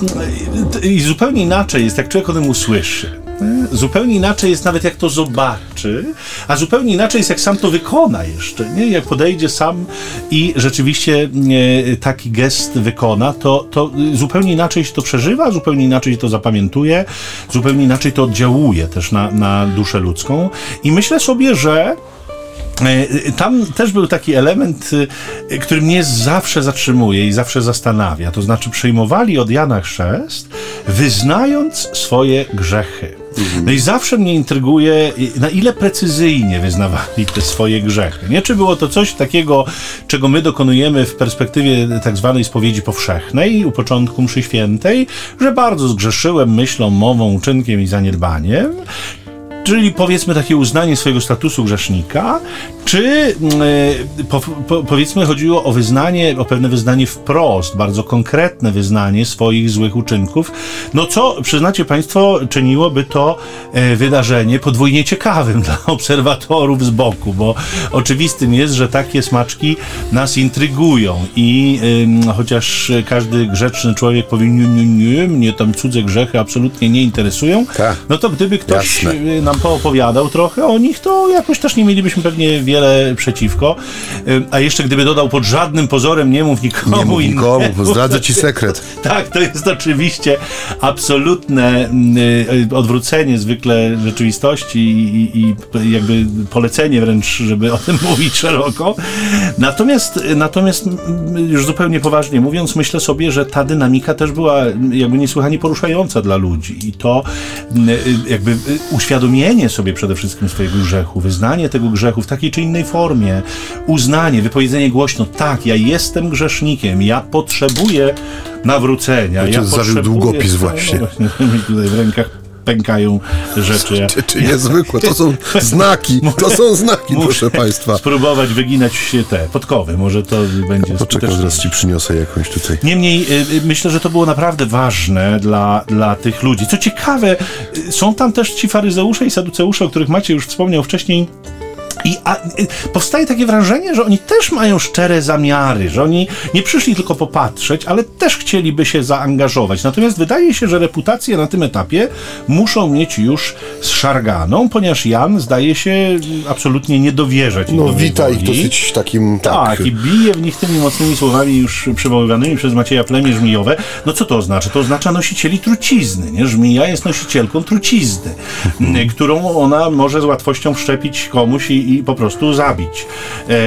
y, i zupełnie inaczej jest, jak człowiek o tym usłyszy. Nie? Zupełnie inaczej jest nawet jak to zobaczy, a zupełnie inaczej jest jak sam to wykona jeszcze. Nie? Jak podejdzie sam i rzeczywiście e, taki gest wykona, to, to zupełnie inaczej się to przeżywa, zupełnie inaczej się to zapamiętuje, zupełnie inaczej to oddziałuje też na, na duszę ludzką. I myślę sobie, że E, Tam też był taki element, e, który mnie zawsze zatrzymuje i zawsze zastanawia. To znaczy, przejmowali od Jana chrzest, wyznając swoje grzechy. No i zawsze mnie intryguje, na ile precyzyjnie wyznawali te swoje grzechy. Nie, czy było to coś takiego, czego my dokonujemy w perspektywie tak zwanej spowiedzi powszechnej, u początku mszy świętej, że bardzo zgrzeszyłem myślą, mową, uczynkiem i zaniedbaniem, Czyli powiedzmy takie uznanie swojego statusu grzesznika, czy mm, e, po, po, powiedzmy chodziło o wyznanie, o pewne wyznanie wprost, bardzo konkretne wyznanie swoich złych uczynków, no co przyznacie Państwo, czyniłoby to e, wydarzenie podwójnie ciekawym dla obserwatorów z boku, bo oczywistym jest, że takie smaczki nas intrygują i chociaż każdy grzeczny człowiek powie nie, nie, nie, mnie tam cudze grzechy absolutnie nie interesują, Tak. no to gdyby ktoś Jasne. y, nam poopowiadał trochę o nich, to jakoś też nie mielibyśmy pewnie wiele przeciwko. A jeszcze gdyby dodał pod żadnym pozorem nie mów nikomu Nie mów innemu. nikomu, bo zdradzę ci sekret. Tak, to jest oczywiście absolutne mm, y, odwrócenie zwykle rzeczywistości i, i jakby polecenie wręcz, żeby o tym mówić szeroko. Natomiast, natomiast mm, już zupełnie poważnie mówiąc, myślę sobie, że ta dynamika też była mm, jakby niesłychanie poruszająca dla ludzi i to y, jakby y, uświadomienie sobie przede wszystkim swojego grzechu, wyznanie tego grzechu w takiej czy innej formie, uznanie, wypowiedzenie głośno, tak, ja jestem grzesznikiem, ja potrzebuję nawrócenia. Ojciec ja zawił potrzebuję- długopis No, właśnie. No, właśnie tutaj w rękach pękają rzeczy. Ja Czy, czy niezwykłe, to są znaki, to są znaki, muszę proszę Państwa. spróbować wyginać się te podkowy. Może to będzie Poczekaj, skuteczne. zaraz Ci przyniosę jakąś tutaj. Niemniej y, y, myślę, że to było naprawdę ważne dla, dla tych ludzi. Co ciekawe, y, są tam też ci faryzeusze i saduceusze, o których Macie już wspomniał wcześniej. I a, y, powstaje takie wrażenie, że oni też mają szczere zamiary, że oni nie przyszli tylko popatrzeć, ale też chcieliby się zaangażować. Natomiast wydaje się, że reputację na tym etapie muszą mieć już zszarganą, ponieważ Jan zdaje się absolutnie nie dowierzać. No wita ich dosyć takim, tak, Tak, i bije w nich tymi mocnymi słowami już przywoływanymi przez Macieja plemię żmijowe. No co to oznacza? To oznacza nosicieli trucizny, nie? Żmija jest nosicielką trucizny, m, którą ona może z łatwością wszczepić komuś i, i po prostu zabić.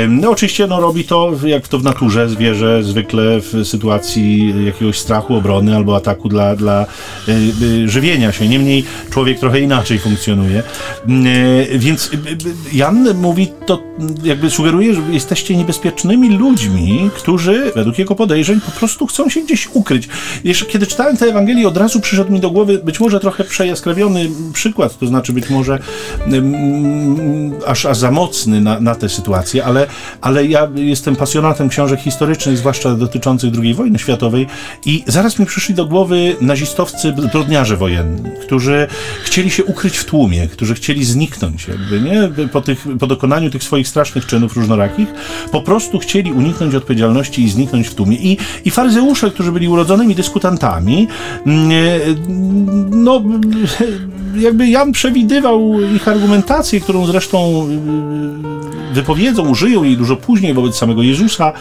No oczywiście no, robi to, jak to w naturze, zwierzę zwykle w sytuacji jakiegoś strachu, obrony albo ataku dla, dla y, y, żywienia się. Niemniej człowiek trochę inaczej funkcjonuje. Mm, e, Więc y, Jan mówi to, mm, jakby sugeruje, że jesteście niebezpiecznymi ludźmi, którzy według jego podejrzeń po prostu chcą się gdzieś ukryć. Jeszcze kiedy czytałem tę Ewangelię, od razu przyszedł mi do głowy być może trochę przejaskrawiony przykład, to znaczy być może mm, aż, aż za mocny na, na tę sytuację, ale, ale ja jestem pasjonatem książek historycznych, zwłaszcza dotyczących II wojny światowej i zaraz mi przyszli do głowy nazistowscy zbrodniarze wojenni, którzy chcieli się ukryć w tłumie, którzy chcieli zniknąć jakby, nie? Po, tych, po dokonaniu tych swoich strasznych czynów różnorakich, po prostu chcieli uniknąć odpowiedzialności i zniknąć w tłumie. I, i faryzeusze, którzy byli urodzonymi dyskutantami, mm, e, no jakby Jan przewidywał ich argumentację, którą zresztą wypowiedzą, użyją jej dużo później wobec samego Jezusa.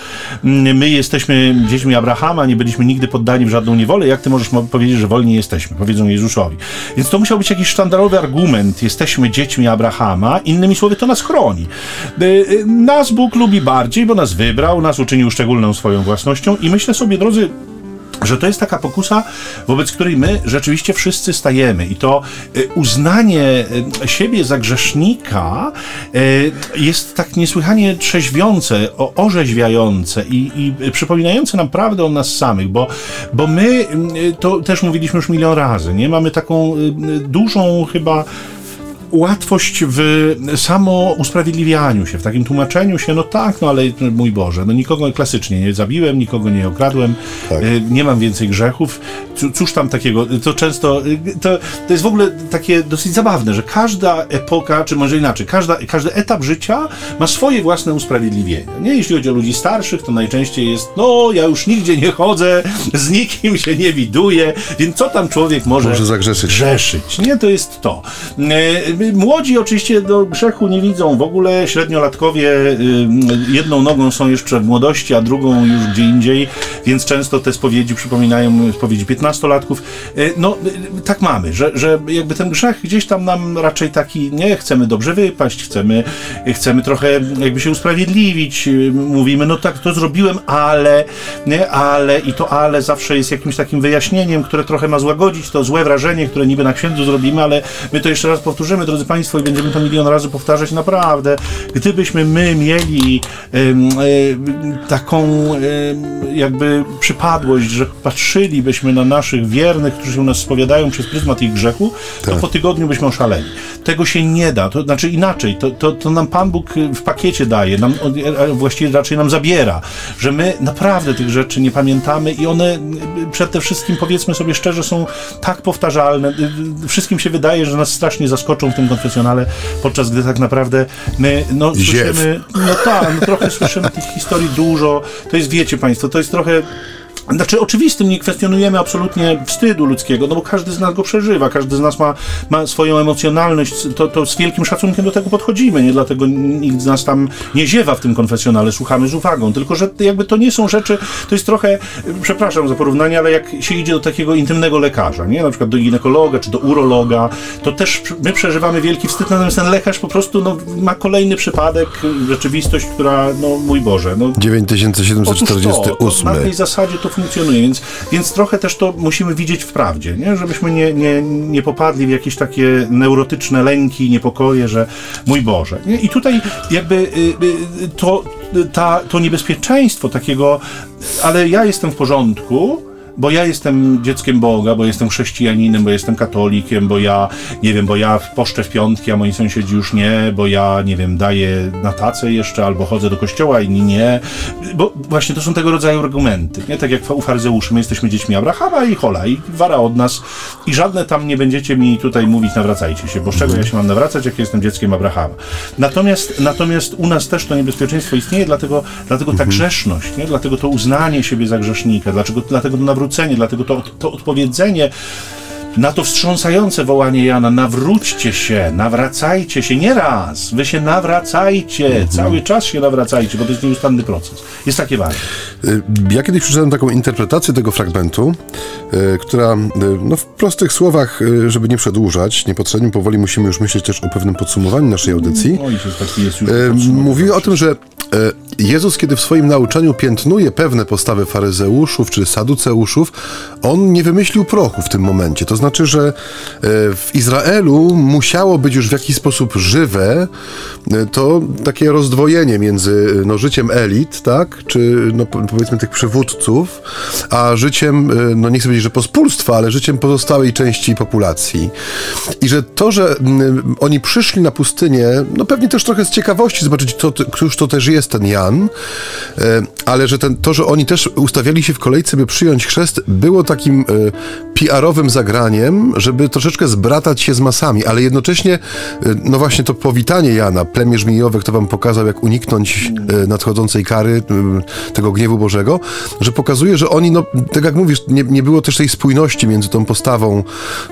Mm, My jesteśmy dziećmi Abrahama, nie byliśmy nigdy poddani w żadną niewolę. Jak ty możesz mo- powiedzieć, że wolni jesteśmy? Powiedzą Jezusowi. Więc to musiał być jakiś sztandarowy argument. Jesteśmy dziećmi Abrahama. Innymi słowy, to nas chroni. Y, y, Nas Bóg lubi bardziej, bo nas wybrał, nas uczynił szczególną swoją własnością i myślę sobie, drodzy, że to jest taka pokusa, wobec której my rzeczywiście wszyscy stajemy. I to y, uznanie y, siebie za grzesznika y, jest tak niesłychanie trzeźwiące, orzeźwiające i, i przypominające nam prawdę o nas samych, bo, bo my, to też mówiliśmy już milion razy, nie? Mamy taką dużą chyba łatwość w samo usprawiedliwianiu się, w takim tłumaczeniu się, no tak, no ale mój Boże, no nikogo klasycznie nie zabiłem, nikogo nie okradłem, tak. E, nie mam więcej grzechów. Cóż tam takiego, to często, to, to jest w ogóle takie dosyć zabawne, że każda epoka, czy może inaczej, każda, każdy etap życia ma swoje własne usprawiedliwienie. Nie? Jeśli chodzi o ludzi starszych, to najczęściej jest, no ja już nigdzie nie chodzę, z nikim się nie widuję, więc co tam człowiek może, może zagrzeszyć? Grzeszyć. Nie, to jest to. Młodzi oczywiście do grzechu nie widzą w ogóle, średniolatkowie jedną nogą są jeszcze w młodości, a drugą już gdzie indziej, więc często te spowiedzi przypominają spowiedzi piętnastolatków. E, no, e, tak mamy, że, że jakby ten grzech gdzieś tam nam raczej taki, nie, chcemy dobrze wypaść, chcemy, chcemy trochę jakby się usprawiedliwić, mówimy, no tak, to zrobiłem, ale, nie, ale i to ale zawsze jest jakimś takim wyjaśnieniem, które trochę ma złagodzić to złe wrażenie, które niby na księdzu zrobimy, ale my to jeszcze raz powtórzymy, drodzy Państwo, i będziemy to milion razy powtarzać, naprawdę, gdybyśmy my mieli taką jakby przypadłość, że patrzylibyśmy na naszych wiernych, którzy się u nas spowiadają przez pryzmat ich grzechu, to tak. po tygodniu byśmy oszaleli. Tego się nie da, to znaczy inaczej, to, to, to nam Pan Bóg w pakiecie daje, nam, właściwie raczej nam zabiera, że my naprawdę tych rzeczy nie pamiętamy i one przede wszystkim, powiedzmy sobie szczerze, są tak powtarzalne. Wszystkim się wydaje, że nas strasznie zaskoczą tym konfesjonale, podczas gdy tak naprawdę my no, słyszymy, no tak, no, trochę słyszymy tych historii dużo. To jest, wiecie Państwo, to jest trochę znaczy, oczywistym nie kwestionujemy absolutnie wstydu ludzkiego, no bo każdy z nas go przeżywa, każdy z nas ma, ma swoją emocjonalność, to, to z wielkim szacunkiem do tego podchodzimy, nie dlatego nikt z nas tam nie ziewa w tym konfesjonale, słuchamy z uwagą, tylko że jakby to nie są rzeczy, to jest trochę, przepraszam za porównanie, ale jak się idzie do takiego intymnego lekarza, nie, na przykład do ginekologa czy do urologa, to też my przeżywamy wielki wstyd, natomiast ten lekarz po prostu no, ma kolejny przypadek, rzeczywistość, która, no mój Boże, no 9748. To, na tej zasadzie to funkcjonuje, więc, więc trochę też to musimy widzieć w prawdzie, nie? żebyśmy nie, nie, nie popadli w jakieś takie neurotyczne lęki, niepokoje, że mój Boże. Nie? I tutaj jakby y, y, to, ta, to niebezpieczeństwo takiego, ale ja jestem w porządku, bo ja jestem dzieckiem Boga, bo jestem chrześcijaninem, bo jestem katolikiem, bo ja, nie wiem, bo ja poszczę w piątki, a moi sąsiedzi już nie, bo ja, nie wiem, daję na tacę jeszcze, albo chodzę do kościoła, inni nie. Bo właśnie to są tego rodzaju argumenty, nie? Tak jak u faryzeuszy, my jesteśmy dziećmi Abrahama i Hola, i wara od nas i żadne tam nie będziecie mi tutaj mówić nawracajcie się, bo z czego ja się mam nawracać, jak jestem dzieckiem Abrahama. Natomiast, natomiast u nas też to niebezpieczeństwo istnieje, dlatego, dlatego ta mhm. grzeszność, nie? Dlatego to uznanie siebie za grzesznika, dlaczego, dlatego to nawrócenie nawrócenie, dlatego to, to odpowiedzenie na to wstrząsające wołanie Jana, nawróćcie się, nawracajcie się, nie raz, wy się nawracajcie, mhm. cały czas się nawracajcie, bo to jest nieustanny proces. Jest takie ważne. Y, ja kiedyś przeczytałem taką interpretację tego fragmentu, y, która y, no, w prostych słowach, żeby nie przedłużać, niepotrzebnie powoli musimy już myśleć też o pewnym podsumowaniu naszej audycji. No i taki jest już Mówiła o tym, że Jezus, kiedy w swoim nauczaniu piętnuje pewne postawy faryzeuszów czy saduceuszów, on nie wymyślił prochu w tym momencie. To znaczy, że e, w Izraelu musiało być już w jakiś sposób żywe e, to takie rozdwojenie między no, życiem elit, tak, czy no, powiedzmy tych przywódców, a życiem, e, no nie chcę powiedzieć, że pospólstwa, ale życiem pozostałej części populacji. I że to, że oni przyszli na pustynię, no pewnie też trochę z ciekawości zobaczyć, to, któż to też jest ten Jan, E, ale że ten, to, że oni też ustawiali się w kolejce, by przyjąć chrzest, było takim e, PR-owym zagraniem, żeby troszeczkę zbratać się z masami, ale jednocześnie, e, no właśnie to powitanie Jana, plemię żmijowe, kto wam pokazał, jak uniknąć nadchodzącej kary, tego gniewu Bożego, że pokazuje, że oni, no, tak jak mówisz, nie, nie było też tej spójności między tą postawą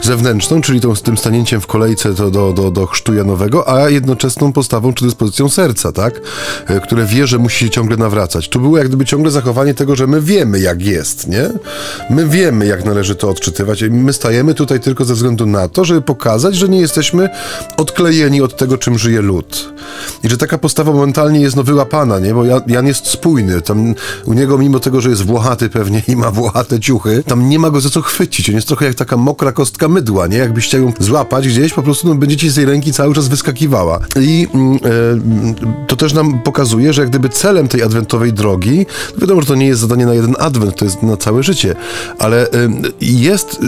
zewnętrzną, czyli tą, tym stanięciem w kolejce do, do, do, do chrztu Janowego, a jednoczesną postawą czy dyspozycją serca, tak? Które wie, że musi się ciągle nawracać. Tu było jak gdyby ciągle zachowanie tego, że my wiemy, jak jest, nie? My wiemy, jak należy to odczytywać i my stajemy tutaj tylko ze względu na to, żeby pokazać, że nie jesteśmy odklejeni od tego, czym żyje lud. I że taka postawa momentalnie jest no wyłapana, nie? Bo Jan jest spójny. Tam u niego, mimo tego, że jest włochaty pewnie i ma włochate ciuchy, tam nie ma go za co chwycić. On jest trochę jak taka mokra kostka mydła, nie? Jakbyście ją złapać gdzieś, po prostu no, będziecie z tej ręki cały czas wyskakiwała. I e, to też nam pokazuje, że jak gdyby celem tej adwentowej drogi, wiadomo, że to nie jest zadanie na jeden adwent, to jest na całe życie, ale jest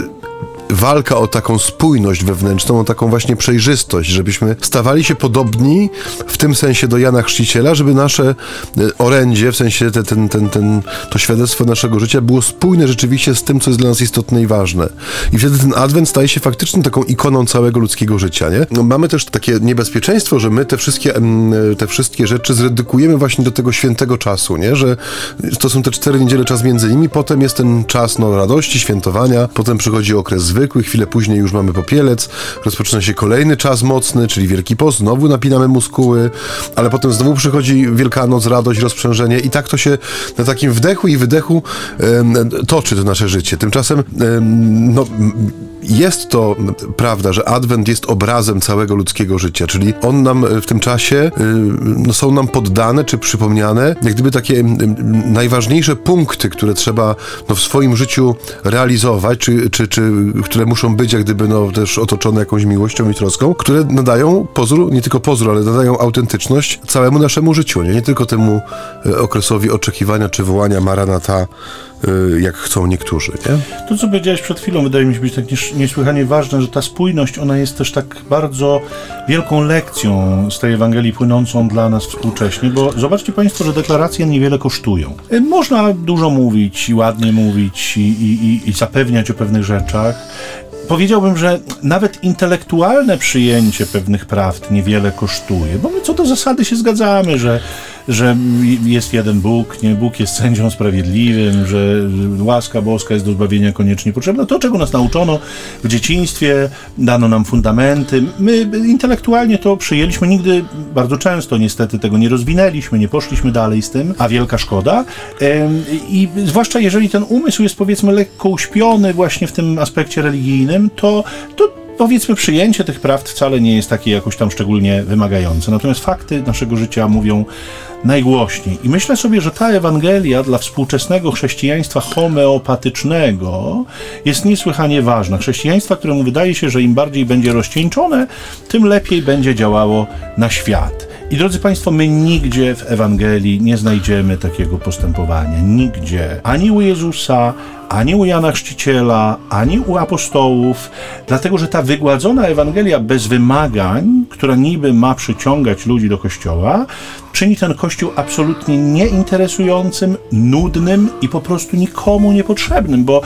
walka o taką spójność wewnętrzną, o taką właśnie przejrzystość, żebyśmy stawali się podobni w tym sensie do Jana Chrzciciela, żeby nasze e, orędzie, w sensie te, ten, ten, ten, to świadectwo naszego życia było spójne rzeczywiście z tym, co jest dla nas istotne i ważne. I wtedy ten adwent staje się faktycznie taką ikoną całego ludzkiego życia, nie? No, mamy też takie niebezpieczeństwo, że my te wszystkie, te wszystkie rzeczy zredukujemy właśnie do tego świętego czasu, nie? Że to są te cztery niedziele, czas między nimi, potem jest ten czas no, radości, świętowania, potem przychodzi okres zwykły, chwilę później już mamy popielec, rozpoczyna się kolejny czas mocny, czyli Wielki Post, znowu napinamy muskuły, ale potem znowu przychodzi Wielkanoc, radość, rozprzężenie i tak to się na takim wdechu i wydechu toczy to nasze życie. Tymczasem no, jest to prawda, że Adwent jest obrazem całego ludzkiego życia, czyli on nam w tym czasie y, no, są nam poddane czy przypomniane, jak gdyby takie najważniejsze punkty, które trzeba no, w swoim życiu realizować, czy, czy, czy które muszą być jak gdyby no, też otoczone jakąś miłością i troską, które nadają pozór, nie tylko pozór, ale nadają autentyczność całemu naszemu życiu, nie, nie tylko temu e, okresowi oczekiwania czy wołania Maranata jak chcą niektórzy. Nie? To, co powiedziałeś przed chwilą, wydaje mi się być tak niesłychanie ważne, że ta spójność, ona jest też tak bardzo wielką lekcją z tej Ewangelii płynącą dla nas współcześnie, bo zobaczcie Państwo, że deklaracje niewiele kosztują. Y, można dużo mówić i ładnie mówić i, i, i zapewniać o pewnych rzeczach, powiedziałbym, że nawet intelektualne przyjęcie pewnych prawd niewiele kosztuje, bo my co do zasady się zgadzamy, że że jest jeden Bóg, nie Bóg jest sędzią sprawiedliwym, że łaska boska jest do zbawienia koniecznie potrzebna. To, czego nas nauczono w dzieciństwie, dano nam fundamenty. My intelektualnie to przyjęliśmy, nigdy bardzo często niestety tego nie rozwinęliśmy, nie poszliśmy dalej z tym, a wielka szkoda. I zwłaszcza jeżeli ten umysł jest powiedzmy lekko uśpiony właśnie w tym aspekcie religijnym, to, to powiedzmy, przyjęcie tych prawd wcale nie jest takie jakoś tam szczególnie wymagające. Natomiast fakty naszego życia mówią najgłośniej. I myślę sobie, że ta Ewangelia dla współczesnego chrześcijaństwa homeopatycznego jest niesłychanie ważna. Chrześcijaństwa, któremu wydaje się, że im bardziej będzie rozcieńczone, tym lepiej będzie działało na świat. I drodzy Państwo, my nigdzie w Ewangelii nie znajdziemy takiego postępowania. Nigdzie. Ani u Jezusa, ani u Jana Chrzciciela, ani u apostołów, dlatego że ta wygładzona Ewangelia bez wymagań, która niby ma przyciągać ludzi do kościoła, czyni ten kościół absolutnie nieinteresującym, nudnym i po prostu nikomu niepotrzebnym, bo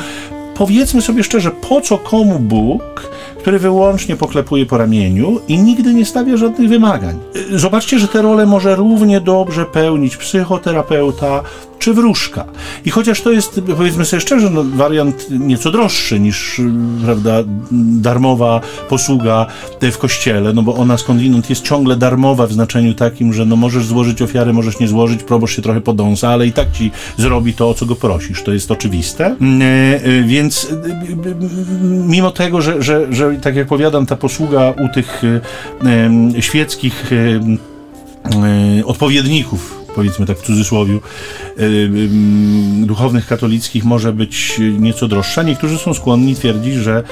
powiedzmy sobie szczerze, po co komu Bóg, który wyłącznie poklepuje po ramieniu i nigdy nie stawia żadnych wymagań. Zobaczcie, że tę rolę może równie dobrze pełnić psychoterapeuta, czy wróżka. I chociaż to jest, powiedzmy sobie szczerze, no, wariant nieco droższy niż prawda, darmowa posługa w kościele, no bo ona skądinąd jest ciągle darmowa w znaczeniu takim, że no możesz złożyć ofiarę, możesz nie złożyć, proboszcz się trochę podąsa, ale i tak ci zrobi to, o co go prosisz. To jest oczywiste. E, e, więc e, mimo tego, że, że, że tak jak powiadam, ta posługa u tych świeckich odpowiedników powiedzmy tak w cudzysłowie, duchownych katolickich może być nieco droższa. Niektórzy są skłonni twierdzić, że,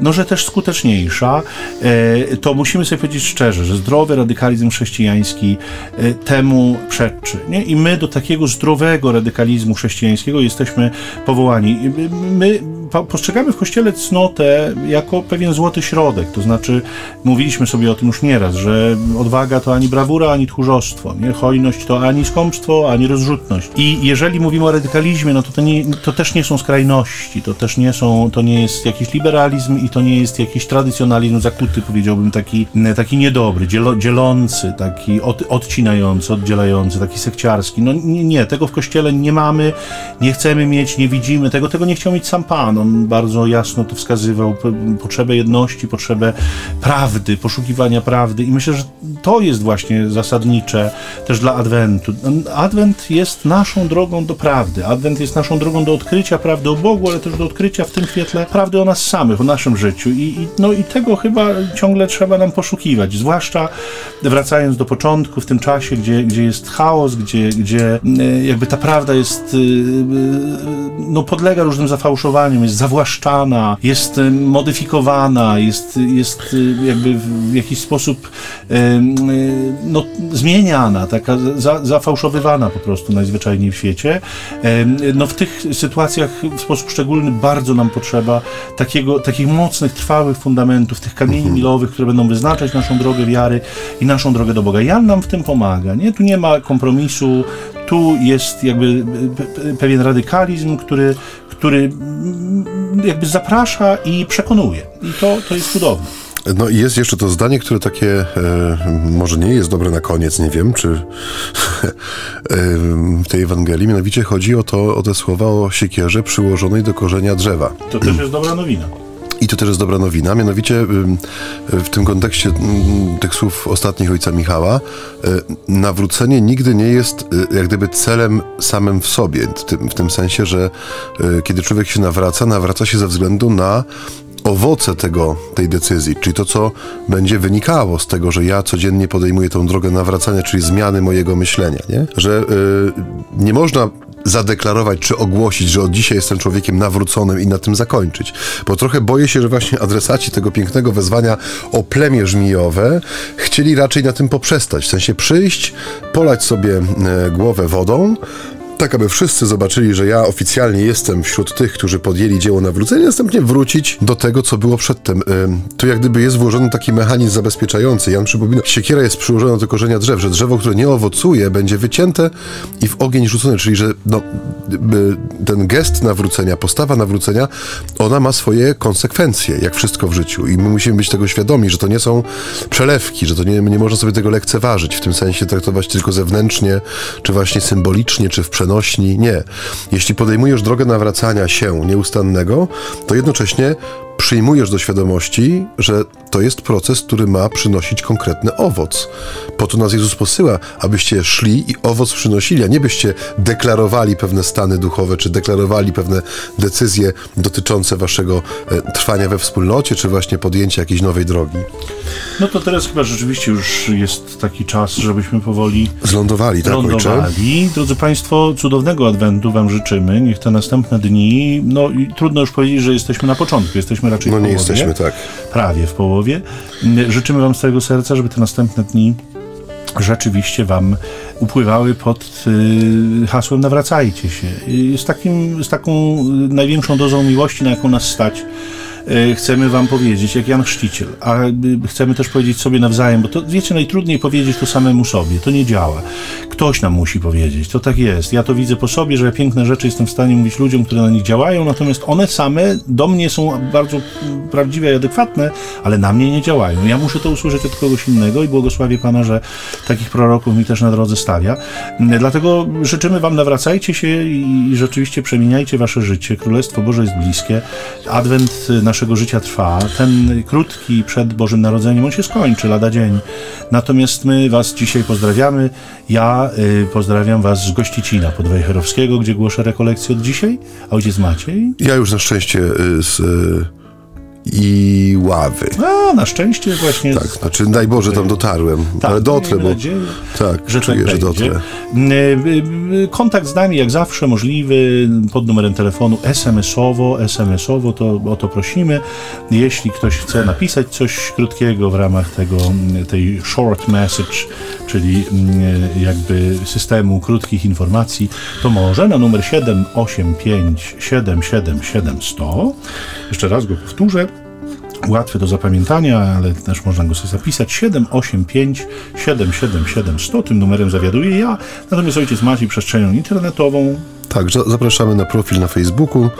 no, że też skuteczniejsza. E, to musimy sobie powiedzieć szczerze, że zdrowy radykalizm chrześcijański e, temu przeczy. Nie? I my do takiego zdrowego radykalizmu chrześcijańskiego jesteśmy powołani. My postrzegamy w Kościele cnotę jako pewien złoty środek, to znaczy mówiliśmy sobie o tym już nieraz, że odwaga to ani brawura, ani tchórzostwo, nie? hojność to ani skąpstwo, ani rozrzutność. I jeżeli mówimy o radykalizmie, no to to, nie, to też nie są skrajności, to też nie są, to nie jest jakiś liberalizm i to nie jest jakiś tradycjonalizm zakuty, powiedziałbym, taki, taki niedobry, dzielo, dzielący, taki od, odcinający, oddzielający, taki sekciarski. No nie, nie, tego w Kościele nie mamy, nie chcemy mieć, nie widzimy tego, tego nie chciał mieć sam Pan. On bardzo jasno to wskazywał, potrzebę jedności, potrzebę prawdy, poszukiwania prawdy i myślę, że to jest właśnie zasadnicze też dla Adwentu. Adwent jest naszą drogą do prawdy. Adwent jest naszą drogą do odkrycia prawdy o Bogu, ale też do odkrycia w tym świetle prawdy o nas samych, o naszym życiu. I, i, no, i tego chyba ciągle trzeba nam poszukiwać. Zwłaszcza wracając do początku, w tym czasie, gdzie, gdzie jest chaos, gdzie, gdzie e, jakby ta prawda jest, e, e, no podlega różnym zafałszowaniom, jest zawłaszczana, jest e, modyfikowana, jest, jest e, jakby w jakiś sposób e, no, zmieniana, taka za, zafałszowywana po prostu najzwyczajniej w świecie. No w tych sytuacjach w sposób szczególny bardzo nam potrzeba takiego, takich mocnych, trwałych fundamentów, tych kamieni milowych, które będą wyznaczać naszą drogę wiary i naszą drogę do Boga. Jan nam w tym pomaga, nie? Tu nie ma kompromisu, tu jest jakby pe- pewien radykalizm, który, który jakby zaprasza i przekonuje. I to, to jest cudowne. No i jest jeszcze to zdanie, które takie e, może nie jest dobre na koniec, nie wiem, czy e, w tej Ewangelii, mianowicie chodzi o to, o te słowa o siekierze przyłożonej do korzenia drzewa. To też jest dobra nowina. I to też jest dobra nowina, mianowicie w tym kontekście ym, tych słów ostatnich ojca Michała, y, nawrócenie nigdy nie jest y, jak gdyby celem samym w sobie, w tym, w tym sensie, że y, kiedy człowiek się nawraca, nawraca się ze względu na owoce tego, tej decyzji, czyli to, co będzie wynikało z tego, że ja codziennie podejmuję tą drogę nawracania, czyli zmiany mojego myślenia, nie? Że nie można zadeklarować czy ogłosić, że od dzisiaj jestem człowiekiem nawróconym i na tym zakończyć. Bo trochę boję się, że właśnie adresaci tego pięknego wezwania o plemię żmijowe chcieli raczej na tym poprzestać. W sensie przyjść, polać sobie e, głowę wodą, tak aby wszyscy zobaczyli, że ja oficjalnie jestem wśród tych, którzy podjęli dzieło nawrócenia, następnie wrócić do tego, co było przedtem. Tu jak gdyby jest włożony taki mechanizm zabezpieczający. Jan przypomina, siekiera jest przyłożona do korzenia drzew, że drzewo, które nie owocuje, będzie wycięte i w ogień rzucone, czyli że no, y, ten gest nawrócenia, postawa nawrócenia, ona ma swoje konsekwencje, jak wszystko w życiu i my musimy być tego świadomi, że to nie są przelewki, że to nie, nie można sobie tego lekceważyć, w tym sensie traktować tylko zewnętrznie, czy właśnie symbolicznie, czy w przenośni. Nie. Jeśli podejmujesz drogę nawracania się nieustannego, to jednocześnie przyjmujesz do świadomości, że to jest proces, który ma przynosić konkretny owoc. Po to nas Jezus posyła, abyście szli i owoc przynosili, a nie byście deklarowali pewne stany duchowe, czy deklarowali pewne decyzje dotyczące waszego e, trwania we wspólnocie, czy właśnie podjęcia jakiejś nowej drogi. No to teraz chyba rzeczywiście już jest taki czas, żebyśmy powoli Zlądowali, tak, ojcze? lądowali. Drodzy Państwo, cudownego Adwentu Wam życzymy. Niech te następne dni, no i trudno już powiedzieć, że jesteśmy na początku, jesteśmy raczej No w nie połowie. jesteśmy, tak. Prawie w połowie. Życzymy Wam z całego serca, żeby te następne dni rzeczywiście Wam upływały pod y, hasłem nawracajcie się. Z, takim, z taką y, największą dozą miłości, na jaką nas stać, chcemy Wam powiedzieć, jak Jan Chrzciciel, a chcemy też powiedzieć sobie nawzajem, bo to wiecie, najtrudniej powiedzieć to samemu sobie, to nie działa. Ktoś nam musi powiedzieć, to tak jest. Ja to widzę po sobie, że ja piękne rzeczy jestem w stanie mówić ludziom, które na nich działają, natomiast one same do mnie są bardzo prawdziwe i adekwatne, ale na mnie nie działają. Ja muszę to usłyszeć od kogoś innego i błogosławię Pana, że takich proroków mi też na drodze stawia. Mm, Dlatego życzymy Wam, nawracajcie się i rzeczywiście przemieniajcie Wasze życie. Królestwo Boże jest bliskie. Adwent y, naszego życia trwa. Ten krótki przed Bożym Narodzeniem, on się skończy lada dzień. Natomiast my Was dzisiaj pozdrawiamy. Ja y, pozdrawiam Was z Gościcina podwejherowskiego, gdzie głoszę rekolekcję od dzisiaj. A ojciec Maciej? Ja już na szczęście y, z y, i ławy. A, na szczęście właśnie. Tak, znaczy daj Boże tam dotarłem, Tak, ale dotrę, bo nadzieję, tak, że czuję, tak że dotrę. Y, y, Kontakt z nami jak zawsze możliwy pod numerem telefonu SMS-owo, SMS-owo to o to prosimy. Jeśli ktoś chce napisać coś krótkiego w ramach tego, mm, tej short message, czyli mm, jakby systemu krótkich informacji, to może na numer 785 777 100. Jeszcze raz go powtórzę. Łatwy do zapamiętania, ale też można go sobie zapisać. 785 777 100. Tym numerem zawiaduję ja. Natomiast ojciec Maciej przestrzenią internetową. Tak, za- zapraszamy na profil na Facebooku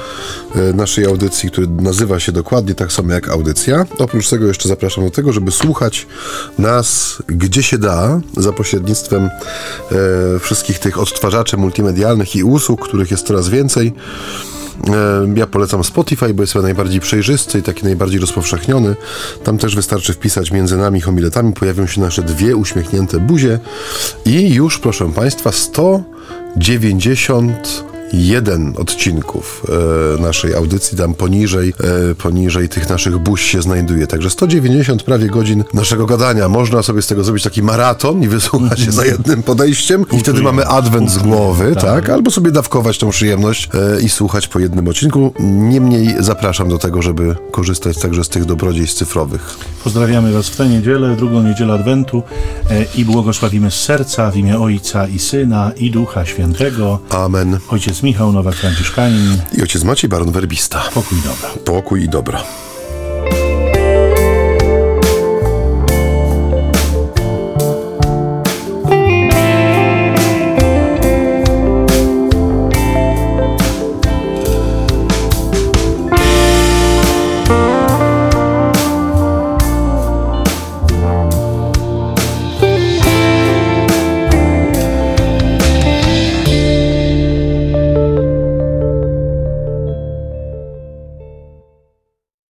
e, naszej audycji, który nazywa się dokładnie tak samo jak audycja. Oprócz tego jeszcze zapraszam do tego, żeby słuchać nas gdzie się da, za pośrednictwem e, wszystkich tych odtwarzaczy multimedialnych i usług, których jest coraz więcej. E, Ja polecam Spotify, bo jest chyba najbardziej przejrzysty i taki najbardziej rozpowszechniony. Tam też wystarczy wpisać między nami homiletami, pojawią się nasze dwie uśmiechnięte buzie i już, proszę Państwa, 191 jeden odcinków e, naszej audycji, tam poniżej, e, poniżej tych naszych buź się znajduje. Także 190 prawie godzin naszego gadania. Można sobie z tego zrobić taki maraton i wysłuchać się za jednym podejściem i wtedy mamy adwent z głowy, tak? Albo sobie dawkować tą przyjemność e, i słuchać po jednym odcinku. Niemniej zapraszam do tego, żeby korzystać także z tych dobrodziejstw cyfrowych. Pozdrawiamy Was w tę niedzielę, drugą niedzielę Adwentu i błogosławimy z serca w imię Ojca i Syna i Ducha Świętego. Amen. Ojciec Michał Nowak-Franciszkanin. I ojciec Maciej Baron Werbista. Pokój dobra. Pokój i dobro.